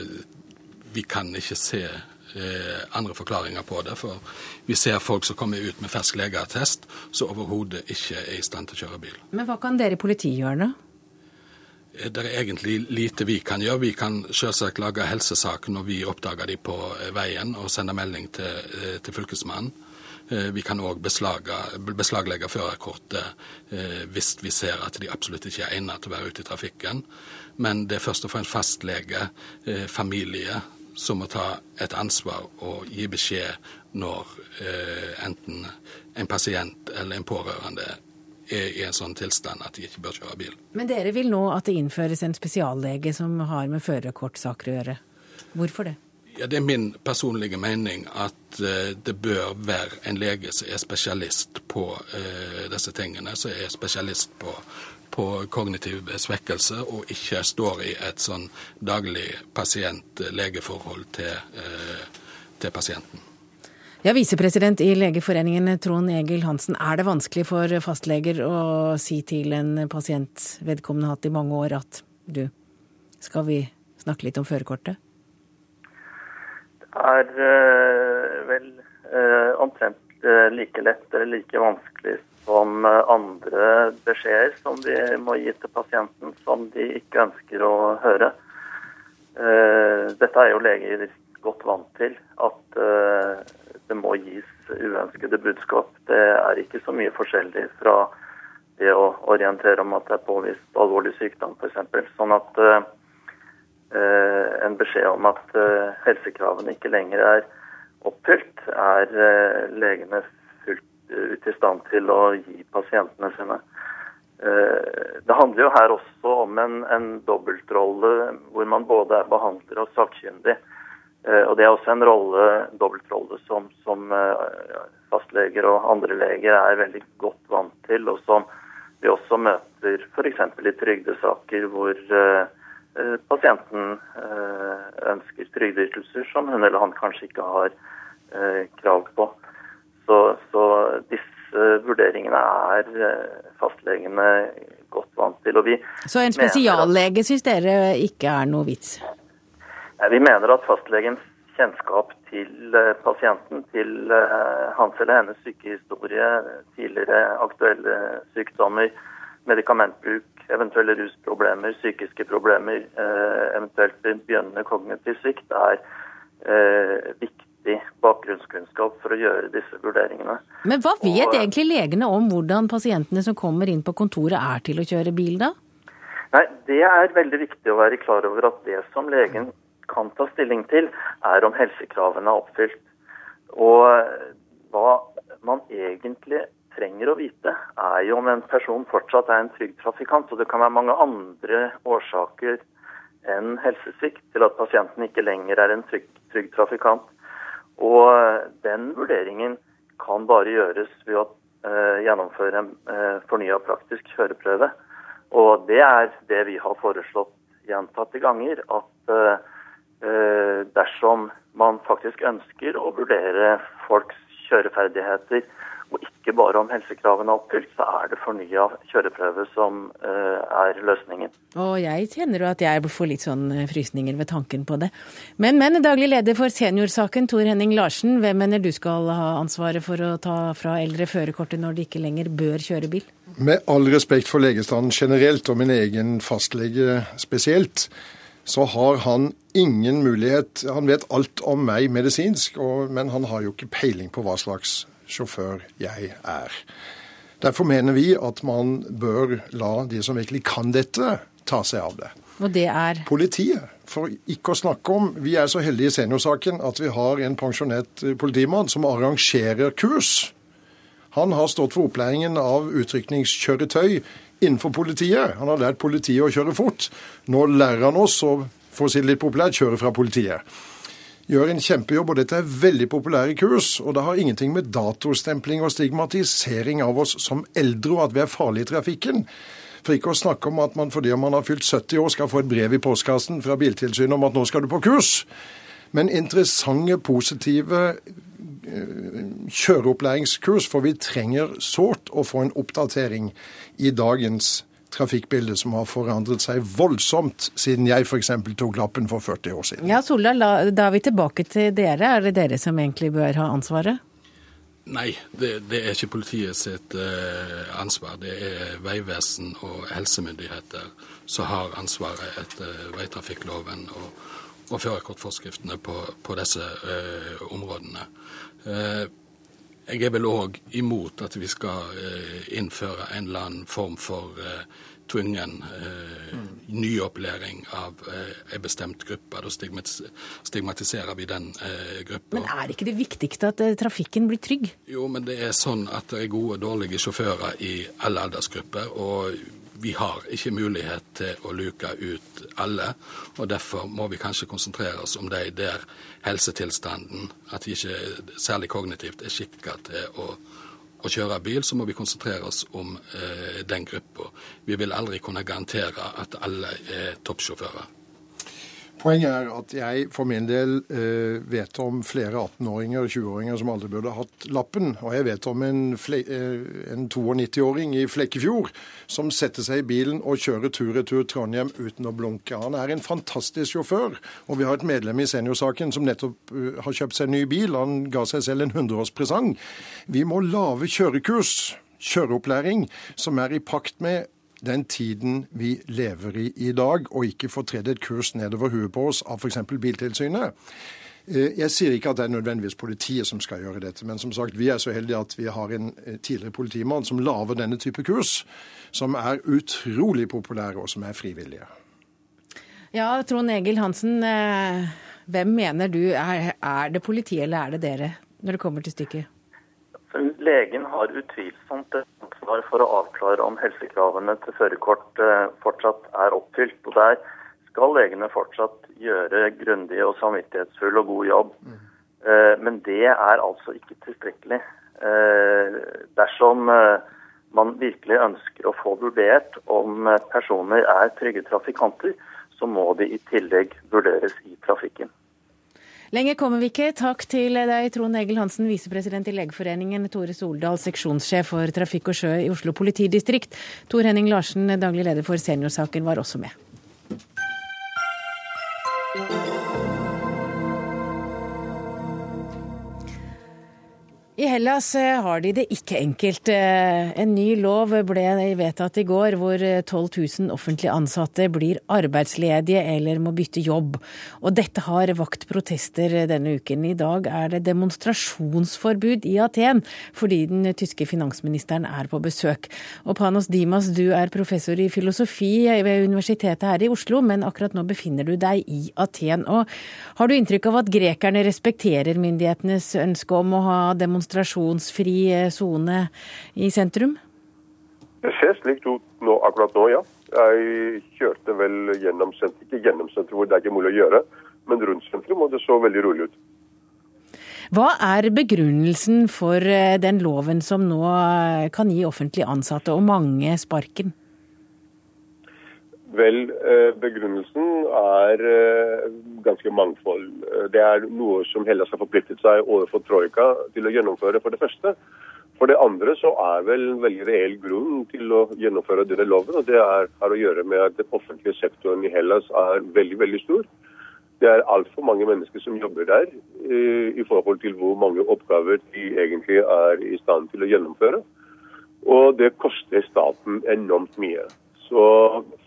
vi kan ikke se eh, andre forklaringer på det. For vi ser folk som kommer ut med fersk legeattest, som overhodet ikke er i stand til å kjøre bil. Men hva kan dere i politiet gjøre, da? Det er egentlig lite vi kan gjøre. Vi kan selvsagt lage helsesaker når vi oppdager de på veien og sende melding til, til Fylkesmannen. Vi kan òg beslaglegge førerkortet hvis vi ser at de absolutt ikke er egnet til å være ute i trafikken. Men det er først og fremst fastlege, familie, som må ta et ansvar og gi beskjed når enten en pasient eller en pårørende er i en sånn tilstand at de ikke bør kjøre bil. Men dere vil nå at det innføres en spesiallege som har med førerkortsaker å gjøre. Hvorfor det? Ja, Det er min personlige mening at uh, det bør være en lege som er spesialist på uh, disse tingene. Som er spesialist på, på kognitiv svekkelse, og ikke står i et sånn daglig pasient-legeforhold til, eh, til pasienten. Ja, Visepresident i Legeforeningen Trond Egil Hansen, er det vanskelig for fastleger å si til en pasient vedkommende har hatt i mange år at du, skal vi snakke litt om førerkortet? Det er øh, vel øh, omtrent øh, like lett eller like vanskelig som andre beskjeder som de må gi til pasienten som de ikke ønsker å høre. Dette er jo leger godt vant til. At det må gis uønskede budskap. Det er ikke så mye forskjellig fra det å orientere om at det er påvist alvorlig sykdom, f.eks. Sånn at uh, en beskjed om at uh, helsekravene ikke lenger er oppfylt, er uh, legene fullt ut i stand til å gi pasientene sine. Det handler jo her også om en, en dobbeltrolle hvor man både er behandler og sakkyndig. Eh, og Det er også en rolle, dobbeltrolle som, som eh, fastleger og andre leger er veldig godt vant til, og som vi også møter f.eks. i trygdesaker hvor uh, pasienten uh, ønsker trygdeytelser som hun eller han kanskje ikke har uh, krav på. Så, så, disse vurderingene er fastlegene godt vant til. så en spesiallege syns dere ikke er noe vits? Vi mener at fastlegens kjennskap til eh, pasienten, til eh, hans eller hennes sykehistorie, tidligere aktuelle sykdommer, medikamentbruk, eventuelle rusproblemer, psykiske problemer, eh, eventuelt begynnende kognitiv svikt, er viktig bakgrunnskunnskap for å gjøre disse vurderingene. Men hva vet Og, egentlig legene om hvordan pasientene som kommer inn på kontoret er til å kjøre bil, da? Nei, Det er veldig viktig å være klar over at det som legen kan ta stilling til, er om helsekravene er oppfylt. Og hva man egentlig trenger å vite, er jo om en person fortsatt er en trygg trafikant. Og det kan være mange andre årsaker enn helsesvikt til at pasienten ikke lenger er en trygg, trygg trafikant. Og den vurderingen kan bare gjøres ved å uh, gjennomføre en uh, fornya praktisk kjøreprøve. Og det er det vi har foreslått gjentatte ganger. At Eh, dersom man faktisk ønsker å vurdere folks kjøreferdigheter, og ikke bare om helsekravene er oppfylt, så er det fornya kjøreprøve som uh, er løsningen. Og jeg kjenner jo at jeg får litt sånn eh, frysninger ved tanken på det. Men, men daglig leder for seniorsaken, Tor Henning Larsen, hvem mener du skal ha ansvaret for å ta fra eldre førerkortet når de ikke lenger bør kjøre bil? Med all respekt for legestanden generelt, og min egen fastlege spesielt, så har han ingen mulighet Han vet alt om meg medisinsk, og, men han har jo ikke peiling på hva slags sjåfør jeg er. Derfor mener vi at man bør la de som virkelig kan dette, ta seg av det. Og det er? Politiet. For ikke å snakke om Vi er så heldige i seniorsaken at vi har en pensjonert politimann som arrangerer kurs. Han har stått for opplæringen av utrykningskjøretøy innenfor politiet. Han har lært politiet å kjøre fort. Nå lærer han oss å for å si det litt populært, kjøre fra politiet. Gjør en kjempejobb, og dette er veldig populære kurs. Og det har ingenting med datostempling og stigmatisering av oss som eldre og at vi er farlige i trafikken. For ikke å snakke om at man fordi man har fylt 70 år skal få et brev i postkassen fra Biltilsynet om at nå skal du på kurs. Men interessante, positive kjøreopplæringskurs, for vi trenger sårt å få en oppdatering i dagens trafikkbilde som har forandret seg voldsomt siden jeg f.eks. tok lappen for 40 år siden. Ja, Sola, da er vi tilbake til dere. Er det dere som egentlig bør ha ansvaret? Nei, det, det, er ikke politiet sitt uh, ansvar. Det er Vegvesen og helsemyndigheter som har ansvaret etter veitrafikkloven og, og førerkortforskriftene på, på, disse uh, områdene. Uh, jeg er vel òg imot at vi skal innføre en eller annen form for tvungen eh, nyopplæring av eh, en bestemt gruppe. Da stigmatiserer vi den eh, gruppa. Men er ikke det viktigste at eh, trafikken blir trygg? Jo, men det er sånn at det er gode og dårlige sjåfører i alle aldersgrupper. og vi har ikke mulighet til å luke ut alle, og derfor må vi kanskje konsentrere oss om de der helsetilstanden, at de ikke særlig kognitivt er skikka til å å kjøre bil, så må vi konsentrere oss om eh, den gruppa. Vi vil aldri kunne garantere at alle er toppsjåfører. Poenget er at jeg for min del eh, vet om flere 18-åringer og 20-åringer som aldri burde hatt lappen. Og jeg vet om en, eh, en 92-åring i Flekkefjord som setter seg i bilen og kjører tur-retur Trondheim uten å blunke. Han er en fantastisk sjåfør. Og vi har et medlem i seniorsaken som nettopp uh, har kjøpt seg en ny bil. Han ga seg selv en 100-årspresang. Vi må lage kjørekurs, kjøreopplæring, som er i pakt med den tiden vi lever i i dag, og ikke få tredd et kurs nedover huet på oss av f.eks. Biltilsynet. Eh, jeg sier ikke at det er nødvendigvis politiet som skal gjøre dette, men som sagt, vi er så heldige at vi har en eh, tidligere politimann som lager denne type kurs, som er utrolig populære, og som er frivillige. Ja, Trond Egil Hansen, eh, hvem mener du er, er det politiet eller er det dere, når det kommer til stykket? Legen har utvilsomt et ansvar for å avklare om helsekravene til førerkort eh, fortsatt er oppfylt. Og Der skal legene fortsatt gjøre grundig og samvittighetsfull og god jobb. Mm. Men det er altså ikke tilstrekkelig. Eh, dersom man virkelig ønsker å få vurdert om personer er trygge trafikanter, så må de i tillegg vurderes i trafikken. Lenger kommer vi ikke. Takk til deg, Trond Egil Hansen, visepresident i Legeforeningen, Tore Soldal, seksjonssjef for trafikk og sjø i Oslo politidistrikt. Tor Henning Larsen, daglig leder for Seniorsaken, var også med. I Hellas eh, har de det ikke enkelt. Eh, en ny lov ble vedtatt i går hvor 12 eh, 000 offentlig ansatte blir arbeidsledige eller må bytte jobb. Og dette har vakt protester denne uken. I dag er det demonstrasjonsforbud i Aten fordi den tyske finansministeren er på besøk. Og Panos Dimas, du er professor i filosofi ved Universitetet her i Oslo, men akkurat nå befinner du deg i Aten. Og har du inntrykk av at grekerne respekterer myndighetenes ønske om å ha demonstrasjoner? Demonstrasjonsfri eh, sone i sentrum? Det ser slik ut nå, akkurat nå, ja. Jeg kjørte vel gjennom sentrum, ikke gjennom sentrum hvor det er ikke mulig å gjøre, men rundt sentrum, og det så veldig rolig ut. Hva er begrunnelsen for eh, den loven som nå eh, kan gi offentlig ansatte og mange sparken? Vel, begrunnelsen er ganske mangfold. Det er noe som Hellas har forpliktet seg overfor Troika til å gjennomføre, for det første. For det andre så er vel en veldig reell grunn til å gjennomføre denne loven. og Det er, har å gjøre med at den offentlige sektoren i Hellas er veldig, veldig stor. Det er altfor mange mennesker som jobber der eh, i forhold til hvor mange oppgaver de egentlig er i stand til å gjennomføre. Og det koster staten enormt mye. Så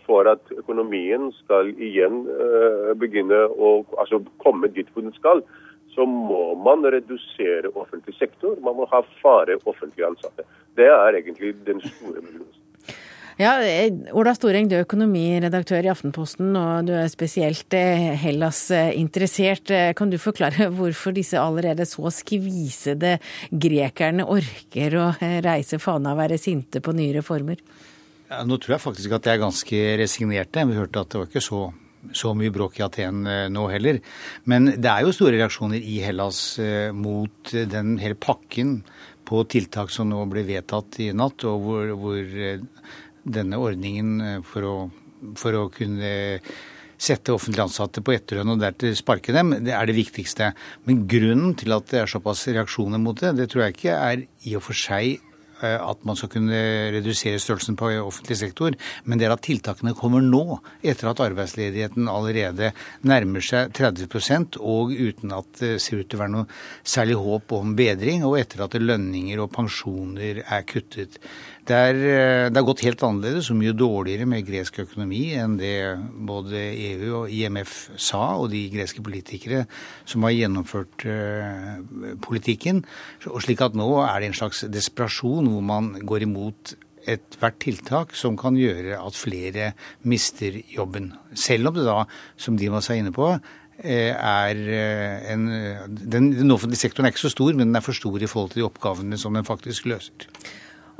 for at økonomien skal igjen uh, begynne å altså komme dit hvor den skal, så må man redusere offentlig sektor. Man må ha fare offentlige ansatte. Det er egentlig den store begrunnelsen. Ja, eh, Ola Storeng, du er økonomiredaktør i Aftenposten, og du er spesielt eh, Hellas-interessert. Kan du forklare hvorfor disse allerede så skvisede grekerne orker å reise fana og være sinte på nye reformer? Ja, nå tror jeg faktisk at jeg er ganske resignerte. Vi hørte at det var ikke så, så mye bråk i Aten eh, nå heller. Men det er jo store reaksjoner i Hellas eh, mot den hele pakken på tiltak som nå ble vedtatt i natt, og hvor, hvor eh, denne ordningen for å, for å kunne sette offentlig ansatte på etterlønn og deretter sparke dem, det er det viktigste. Men grunnen til at det er såpass reaksjoner mot det, det tror jeg ikke er i og for seg at man skal kunne redusere størrelsen på offentlig sektor, men det er at tiltakene kommer nå, etter at arbeidsledigheten allerede nærmer seg 30 og uten at det ser ut til å være noe særlig håp om bedring, og etter at lønninger og pensjoner er kuttet. Det er, eh, det er, gått helt annerledes og mye dårligere med gresk økonomi enn det både EU og IMF sa, og de greske politikere som har gjennomført uh, politikken. Og slik at nå er det en slags desperasjon hvor man går imot ethvert tiltak som kan gjøre at flere mister jobben. Selv om det da, som Dimas er inne på, eh, er en, den, den offentlige sektoren er ikke så stor, men den er for stor i forhold til de oppgavene som den faktisk løser.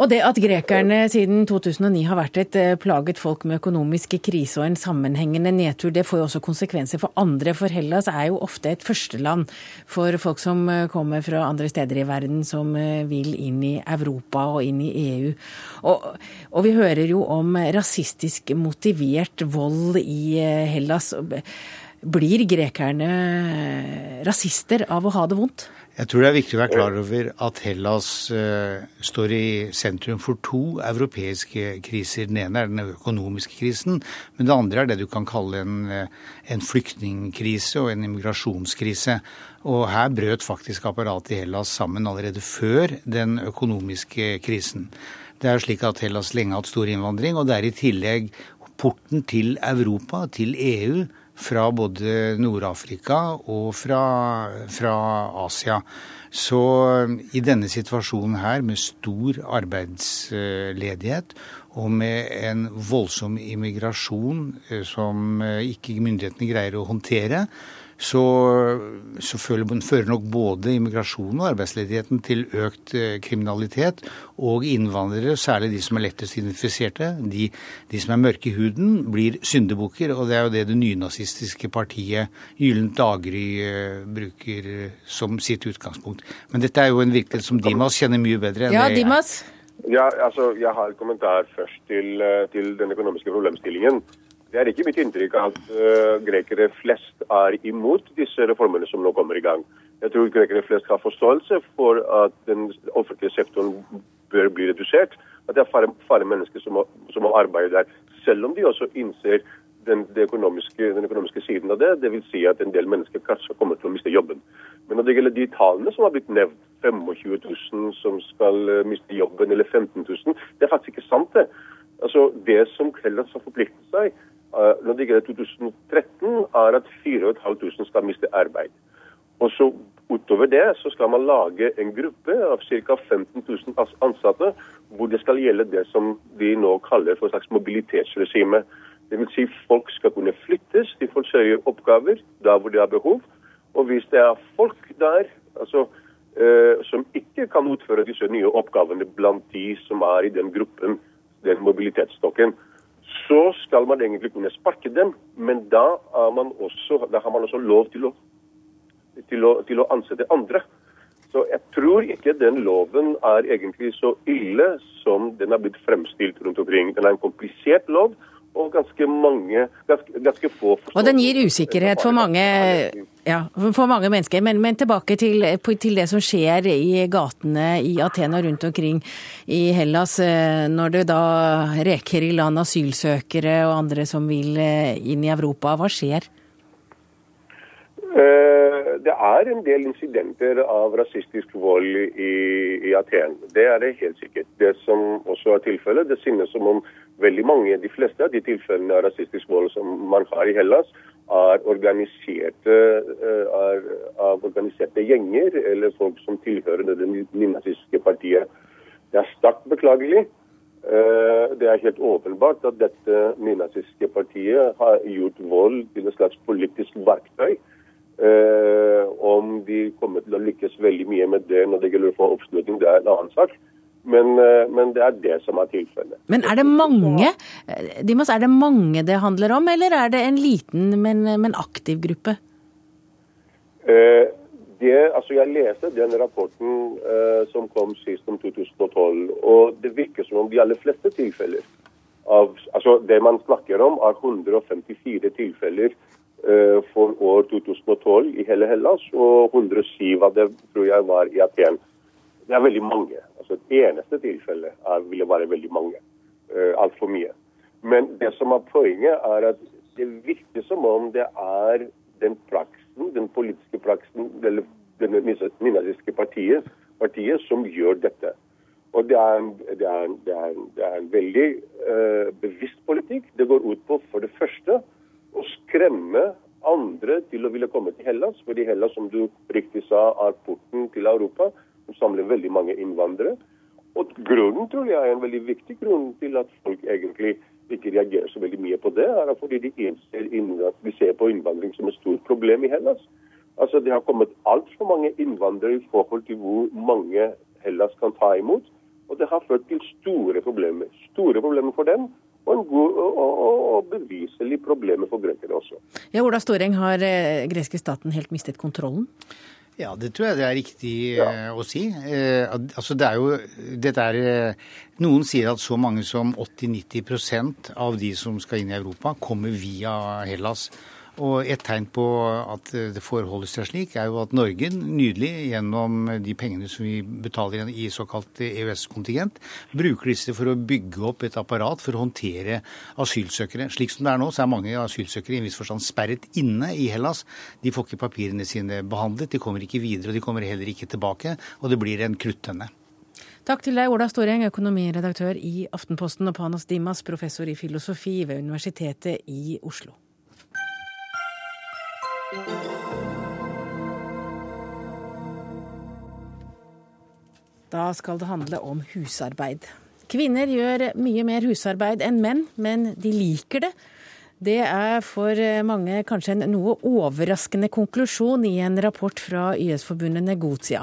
Og det at grekerne siden 2009 har vært et eh, plaget folk med økonomisk krise og en sammenhengende nedtur, det får jo også konsekvenser for andre. For Hellas er jo ofte et førsteland for folk som eh, kommer fra andre steder i verden som eh, vil inn i Europa og inn i EU. Og, og vi hører jo om rasistisk motivert vold i Hellas. Blir grekerne rasister av å ha det vondt? Jeg tror det er viktig å være klar over at Hellas uh, står i sentrum for to europeiske kriser. Den ene er den økonomiske krisen, men det andre er det du kan kalle en, uh, en flyktningkrise og en immigrasjonskrise. Og her brøt faktisk apparatet i Hellas sammen allerede før den økonomiske krisen. Det er slik at Hellas lenge har hatt stor innvandring, og det er i tillegg porten til Europa, til EU, fra både Nord-Afrika og fra, fra, Asia. Så i denne situasjonen her, med stor arbeidsledighet og med en voldsom immigrasjon eh, som eh, ikke myndighetene greier å håndtere, så, så fører nok både immigrasjonen og arbeidsledigheten til økt eh, kriminalitet. Og innvandrere, særlig de som er lettest identifiserte, de, de som er mørke i huden, blir syndebukker. Og det er jo det det nynazistiske partiet Gyllent daggry eh, bruker eh, som sitt utgangspunkt. Men dette er jo en virkelighet som Dimas kjenner mye bedre enn ja, det jeg. Dimas? Ja, altså, Jeg har et kommentar først til, til den økonomiske problemstillingen. Det er ikke mitt inntrykk at uh, grekere flest er imot disse reformene som nå kommer i gang. Jeg tror grekere flest har forståelse for at den offentlige sektoren bør bli redusert. At det er færre, færre mennesker som må, som der. Selv om de også innser den, økonomiske, den økonomiske siden av det. Dvs. Si at en del mennesker kanskje kommer til å miste jobben. Men når det gjelder de tallene som har blitt nevnt, 25 000 som skal eh, miste jobben, eller 15 000, det er faktisk ikke sant, det. Altså, Det som Hellas har forpliktet seg når det gjelder 2013, er at 4500 skal miste arbeid. Og så Utover det så skal man lage en gruppe av ca. 15 000 ansatte, hvor det skal gjelde det som de nå kaller for et slags mobilitetsregime. Dvs. Si folk skal kunne flyttes til oppgaver der hvor de har behov. Og hvis det er folk der altså, eh, som ikke kan utføre disse nye oppgavene blant de som er i den gruppen, den mobilitetsstokken, så skal man egentlig kunne sparke dem. Men da, også, da har man også lov til å, til, å, til å, ansette andre. Så jeg tror ikke den loven er egentlig så ille som den er blitt fremstilt rundt omkring. Den er en komplisert lov og ganske mange, ganske, ganske få Og den gir usikkerhet for mange, ja, for mange mennesker. Men, men tilbake til, til, det som skjer i gatene i Atena rundt omkring i Hellas, eh, når det da reker i land asylsøkere og andre som vil eh, inn i Europa. Hva skjer? Eh, det er en del incidenter av rasistisk vold i, i Aten. Det er det helt sikkert. Det som også er tilfellet, det synes som om veldig mange, de fleste av de tilfellene av rasistisk vold som man har i Hellas, er organiserte, eh, er, av organiserte gjenger eller folk som tilhører det nynazistiske partiet. Det er sterkt beklagelig. Eh, det er helt åpenbart at dette nynazistiske partiet har gjort vold til et slags politisk verktøy. Eh, om de kommer til å lykkes veldig mye med det når det gjelder å få oppslutning, det er en annen sak. Men, eh, men, det er det som er tilfellet. Men er det mange eh, Dimas, er det mange det handler om, eller er det en liten, men, men aktiv gruppe? Eh, det, altså jeg leste den rapporten eh, som kom sist om 2012, og det virker som om de aller fleste tilfeller av altså Det man snakker om, er 154 tilfeller eh, for år 2012 i hele Hellas, og 107 av det tror jeg var i Aten. Det er veldig mange. Altså det eneste tilfelle er, ville være veldig mange. Uh, Altfor mye. Men det som er poenget, er at det virker som om det er den praksen, den politiske praksen, eller det nynazistiske partiet, partiet, som gjør dette. Og det er det er det er det er en veldig uh, bevisst politikk. Det går ut på for det første å skremme andre til å ville komme til Hellas. Fordi Hellas, som du riktig sa, er porten til Europa. Samler veldig mange innvandrere. Og grunnen tror jeg er en veldig viktig grunn til at folk egentlig ikke reagerer så veldig mye på det, er fordi de, innser, de ser på innvandring som et stort problem i Hellas. Altså Det har kommet altfor mange innvandrere i forhold til hvor mange Hellas kan ta imot. Og det har ført til store problemer. Store problemer for dem, og, en god, og, og, og beviselig problemer for grekere også. Ja, Ola Storeng, har eh, greske staten helt mistet kontrollen? Ja, det tror jeg det er riktig ja. Eh, å si. Eh, altså det er jo, dette er, eh, noen sier at så mange som 80-90% av de som skal inn i Europa, kommer via Hellas. Og Et tegn på at det forholder seg slik, er jo at Norge nydelig, gjennom de pengene som vi betaler i såkalt EØS-kontingent, bruker disse for å bygge opp et apparat for å håndtere asylsøkere. Slik som det er nå, så er mange asylsøkere i en viss forstand sperret inne i Hellas. De får ikke papirene sine behandlet, de kommer ikke videre, og de kommer heller ikke tilbake. Og det blir en kruttønne. Takk til deg, Ola Storeng, økonomiredaktør i Aftenposten, og Panas Dimas, professor i filosofi ved Universitetet i Oslo. Da skal det handle om husarbeid. Kvinner gjør mye mer husarbeid enn menn, men de liker det. Det er for mange kanskje en noe overraskende konklusjon i en rapport fra YS-forbundet Negotia.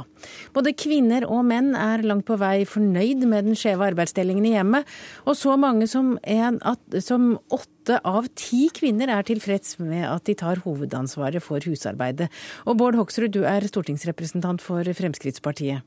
Både kvinner og menn er langt på vei fornøyd med den skjeve arbeidsdelingen i hjemmet, og så mange som, en, som åtte av ti kvinner er tilfreds med at de tar hovedansvaret for husarbeidet. Og Bård Hoksrud, du er stortingsrepresentant for Fremskrittspartiet.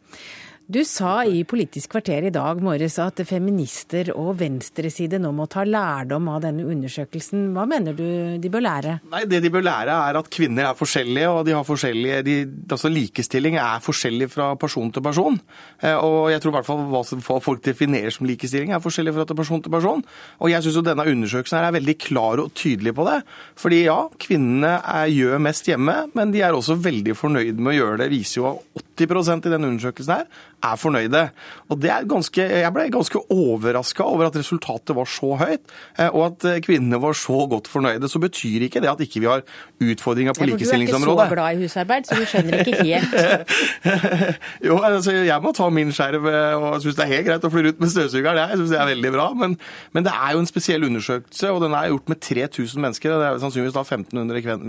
Du sa i Politisk kvarter i dag morges at feminister og venstreside nå må ta lærdom av denne undersøkelsen. Hva mener du de bør lære? Nei, Det de bør lære er at kvinner er forskjellige, og de har forskjellige, de, altså likestilling er forskjellig fra person til person. Eh, og jeg tror i hvert fall hva folk definerer som likestilling er forskjellig fra person til person. Og jeg syns denne undersøkelsen er veldig klar og tydelig på det. Fordi ja, kvinnene er, gjør mest hjemme, men de er også veldig fornøyd med å gjøre det. viser jo 80% i denne undersøkelsen her er fornøyde. Og det er ganske, Jeg ble ganske overraska over at resultatet var så høyt, eh, og at eh, kvinnene var så godt fornøyde. Så betyr ikke det at ikke vi har utfordringer på likestillingsområdet. Du er ikke så glad i husarbeid, så du skjønner ikke helt. jo, altså jeg må ta min skjerv eh, og synes det er helt greit å fly ut med støvsugeren. Jeg syns det er veldig bra. Men, men, det er jo en spesiell undersøkelse, og den er gjort med 3000 mennesker. Det er sannsynligvis da 1500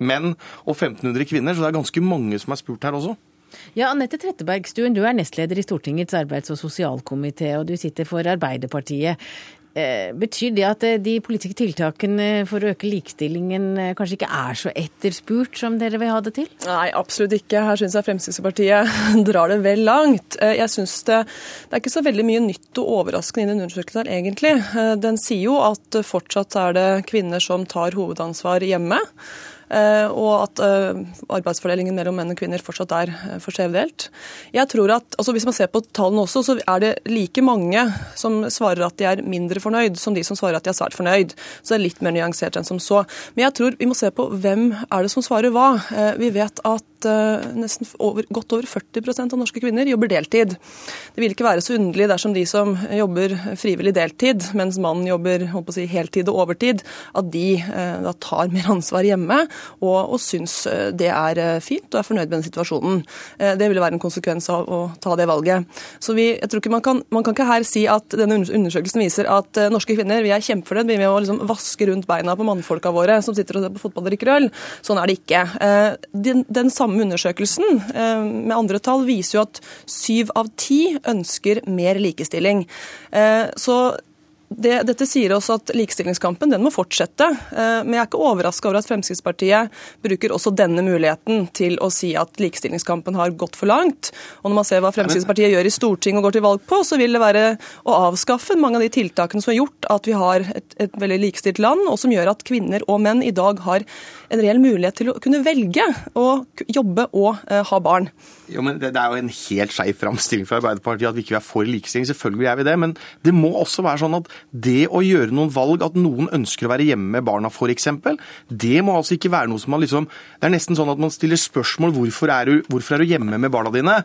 menn og 1500 kvinner, så det er ganske mange som er spurt her også. Ja, Anette Trettebergstuen, du er nestleder i Stortingets arbeids- og sosialkomité, og du sitter for Arbeiderpartiet. Eh, betyr det at eh, de politiske tiltakene for å øke likestillingen eh, kanskje ikke er så etterspurt som dere vil ha det til? Nei, absolutt ikke. Her syns jeg Fremskrittspartiet drar det vel langt. Jeg synes det, det er ikke så veldig mye nytt og overraskende i den undersøkelsen egentlig. Den sier jo at fortsatt er det kvinner som tar hovedansvar hjemme. Eh, og at eh, arbeidsfordelingen mellom menn og kvinner fortsatt er eh, for skjevdelt. Jeg tror at, altså Hvis man ser på tallene også, så er det like mange som svarer at de er mindre fornøyd, som de som svarer at de er svært fornøyd. Så det er litt mer nyansert enn som så. Men jeg tror vi må se på hvem er det som svarer hva. Vi vet at nesten over, godt over 40% av norske kvinner jobber deltid. Det vil ikke være så underlig dersom de som jobber frivillig deltid, mens mannen jobber si, heltid og overtid, at de da tar mer ansvar hjemme og, og syns eh, det er eh, fint og er fornøyd med den situasjonen. Eh, det ville være en konsekvens av å ta det valget. Så vi, jeg tror ikke man kan, man kan ikke her si at denne undersøkelsen viser at norske kvinner vi er kjempefornøyd med å liksom vaske rundt beina på mannfolka våre som sitter og ser på fotball og drikker øl. Sånn er det ikke. Den, den samme undersøkelsen med andre tall viser jo at syv av ti ønsker mer likestilling. Så det, dette sier oss at likestillingskampen den må fortsette. Eh, men jeg er ikke overraska over at Fremskrittspartiet bruker også denne muligheten til å si at likestillingskampen har gått for langt. Og når man ser hva Fremskrittspartiet gjør i Stortinget og går til valg på, så vil det være å avskaffe mange av de tiltakene som har gjort at vi har et, et veldig likestilt land, og som gjør at kvinner og menn i dag har en reell mulighet til å kunne velge å jobbe og uh, ha barn. Jo, men det, det, er jo en helt skeiv framstilling fra Arbeiderpartiet at vi ikke er for likestilling. Selvfølgelig er vi det, men det må også være sånn at det å gjøre noen valg, at noen ønsker å være hjemme med barna f.eks., det må altså ikke være noe som man liksom Det er nesten sånn at man stiller spørsmål hvorfor er du, hvorfor er du hjemme med barna dine?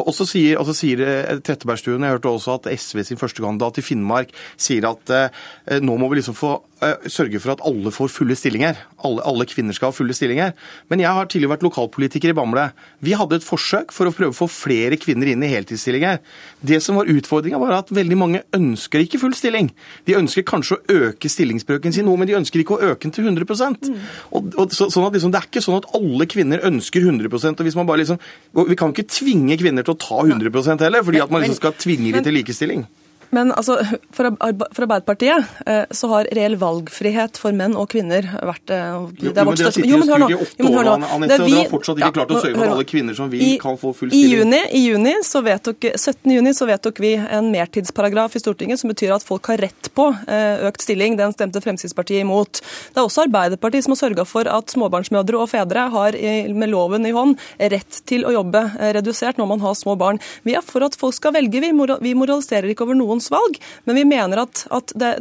Og så sier, og sier eh, Trettebergstuen, jeg hørte også at SV sin førstekandidat i Finnmark sier at eh, nå må vi liksom få sørge for at alle får fulle stillinger. Alle, alle, kvinner skal ha fulle stillinger. Men jeg har tidligere vært lokalpolitiker i Bamble. Vi hadde et forsøk for å prøve å få flere kvinner inn i heltidsstillinger. Det som var utfordringa, var at veldig mange ønsker ikke full stilling. De ønsker kanskje å øke stillingsbrøken sin noe, men de ønsker ikke å øke den til 100 mm. og, og så, sånn at liksom, Det er ikke sånn at alle kvinner ønsker 100% og hvis man bare liksom, Vi kan ikke tvinge kvinner til å ta 100% heller, fordi at man liksom skal tvinge dem til likestilling. Men altså, for, Arbeiderpartiet eh, så har reell valgfrihet for menn og kvinner vært eh, det Jo, men Dere har sittet i styret i åtte år, Anette, og dere har fortsatt ikke klart å sørge for at alle kvinner som vil, kan få full stilling. I juni, i juni så vedtok, 17. juni så vedtok vi en mertidsparagraf i Stortinget som betyr at folk har rett på eh, økt stilling. Den stemte Fremskrittspartiet imot. Det er også Arbeiderpartiet som har sørga for at småbarnsmødre og -fedre har med loven i hånd rett til å jobbe redusert når man har små barn. Vi er for at folk skal velge. Vi moraliserer ikke over noens valg, men vi mener at, at det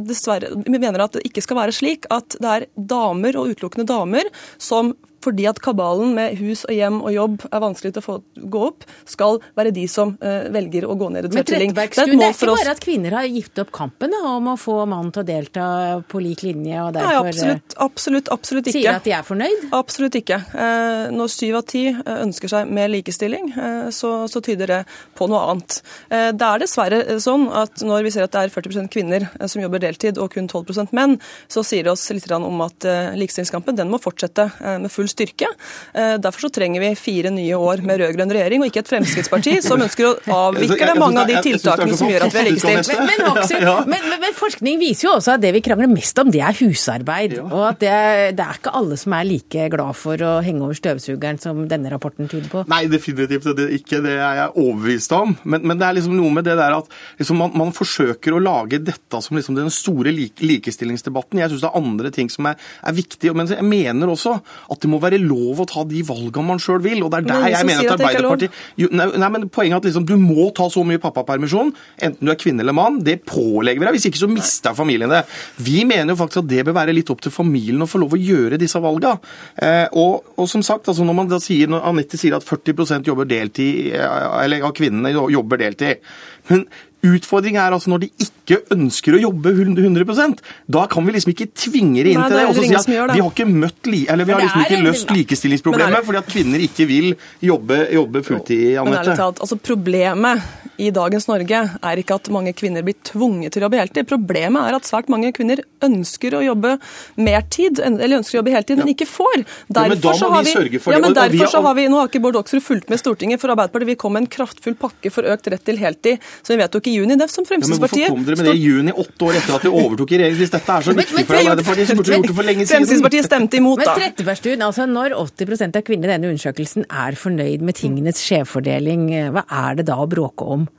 vi mener at det ikke skal være slik at det er damer, og utelukkende damer, som fordi at kabalen med hus og hjem og jobb er vanskelig til å få gå opp, skal være de som uh, velger å gå ned i tverrtilling. Det, det, er ikke bare at kvinner har gitt opp kampen om å få mannen til å delta på lik linje, og derfor Nei, absolutt, absolutt, absolutt ikke. sier at de er fornøyd? Absolutt ikke. Uh, når syv av ti eh, ønsker seg mer likestilling, uh, så, så, tyder det på noe annet. det er dessverre sånn at når vi ser at det er 40% kvinner som jobber deltid, og kun 12% menn, så sier det oss litt om at likestillingskampen den må fortsette med full styrke. Eh, derfor så trenger vi fire nye år med rød-grønn regjering, og ikke et Fremskrittsparti som ønsker å avvikle mange av de tiltakene som gjør at vi er likestilt. Men, men, men, men, forskning viser jo også at det vi krangler mest om, det er husarbeid. Og at det, det, er ikke alle som er like glad for å henge over støvsugeren som denne rapporten tyder på. Nei, definitivt det ikke. Det er jeg overbevist om. Men, det er liksom noe med det der at liksom man, man, forsøker å lage dette som liksom den store likestillingsdebatten. Jeg syns det er andre ting som er, er viktige. Men jeg mener også at det må være lov å ta de valgene man sjøl vil. og det er der jeg mener at Arbeiderpartiet jo, nei, nei, men Poenget er at liksom, du må ta så mye pappapermisjon, enten du er kvinne eller mann. Det pålegger vi deg. Hvis ikke så mister familien det. Vi mener jo faktisk at det bør være litt opp til familien å få lov å gjøre disse valgene. Eh, og, og, som sagt, altså når man da sier, når Anette sier at 40% jobber deltid, eh, eller av kvinnene jobber deltid men Utfordringen er altså når de ikke ønsker å jobbe 100% Da kan vi liksom ikke tvinge dem inn Nei, til det. Og så si at vi har ikke møtt li, eller vi har liksom ikke løst likestillingsproblemet fordi at kvinner ikke vil jobbe, jobbe fulltid. Men ærlig talt, altså Problemet i dagens Norge er ikke at mange kvinner blir tvunget til å jobbe heltid. Problemet er at svært mange kvinner ønsker å jobbe mer tid, eller ønsker å jobbe heltid, men ikke får. Derfor så har vi, ja, men derfor så har vi Nå har ikke Bård Oksrud fulgt med Stortinget for Arbeiderpartiet. Vi kom med en kraftfull pakke for økt rett til heltid, som vi vedtok i juni. Det som Fremskrittspartiet ja, men Hvorfor kom dere med det i juni, åtte år etter at dere overtok i regjering? Hvis dette er så viktig for Arbeiderpartiet, så burde dere gjort det for lenge siden. Fremskrittspartiet stemte imot, da. Men Trettebergstuen, altså når 80% av kvinner i denne undersøkelsen er fornøyd med tingenes skjevfordeling, hva er det da å bråke om?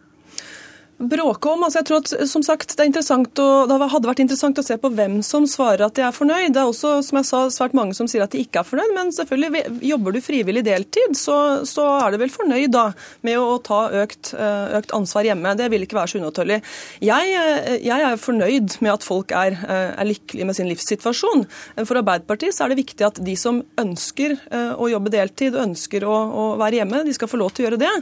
Bråke om. Altså jeg tror at som sagt, det, å, det, hadde vært interessant å se på hvem som svarer at de er fornøyd. Det er også som jeg sa, svært mange som sier at de ikke er fornøyd. Men selvfølgelig, jobber du frivillig deltid, så, så er du vel fornøyd da med å ta økt, eh, økt ansvar hjemme. Det vil ikke være så unaturlig. Jeg, eh, jeg, er fornøyd med at folk er, eh, er, lykkelige med sin livssituasjon. For Arbeiderpartiet så er det viktig at de som ønsker å jobbe deltid og ønsker å, å være hjemme, de skal få lov til å gjøre det.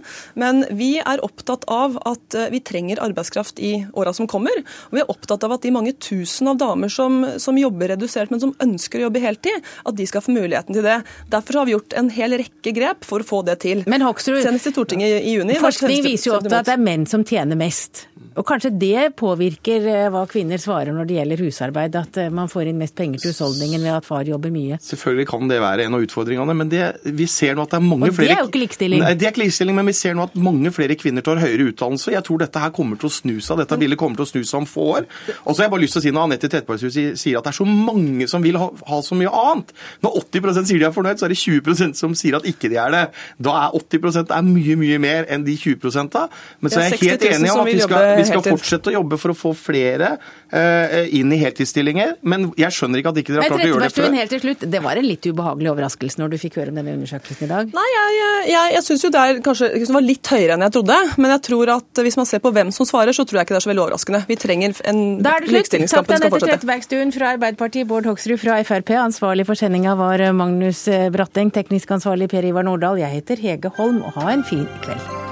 Men vi er opptatt av at vi trenger trenger arbeidskraft i åra som kommer. Og vi er opptatt av at de mange tusen av damer som, som, jobber redusert, men som ønsker å jobbe heltid, at de skal få muligheten til det. Derfor har vi gjort en hel rekke grep for å få det til. Men Hoksrud, Senest i Stortinget i, i juni. Forskning viser jo at det er menn som tjener mest. Og kanskje det påvirker eh, hva kvinner svarer når det gjelder husarbeid, at eh, man får inn mest penger til husholdningen ved at far jobber mye? Selvfølgelig kan det være en av utfordringene, men det, vi ser nå at det er mange flere Og det er jo ikke likestilling? Nei, det er ikke likestilling, men vi ser nå at mange flere kvinner tar høyere utdannelse. Jeg tror dette her her kommer til å snu seg. Dette bildet kommer til å snu seg om få år. Og så har jeg bare lyst til å si Når Anette Trettebergstuen sier at det er så mange som vil ha, ha så mye annet Når 80 sier de er fornøyd, så er det 20% som sier at ikke de er det. Da er 80% er mye, mye mer enn de 20 da. Men så er jeg helt enig om at vi skal, vi skal fortsette å jobbe for å få flere uh, inn i heltidsstillinger. Men jeg skjønner ikke at ikke dere har klart å gjøre det før. Helt til slutt, det var en litt ubehagelig overraskelse når du fikk høre om denne undersøkelsen i dag? Nei, jeg, jeg, jeg syns jo det er kanskje det var litt høyere enn jeg trodde. Men jeg tror at hvis man ser på hvem som svarer, så tror jeg ikke det er så veldig overraskende. Vi trenger en likestillingskamp som skal fortsette. Trettebergstuen fra Arbeiderpartiet, Bård Hoksrud fra Frp. Ansvarlig for sendinga var Magnus Bratteng, teknisk ansvarlig Per Ivar Nordahl. Jeg heter Hege Holm, og ha en fin kveld.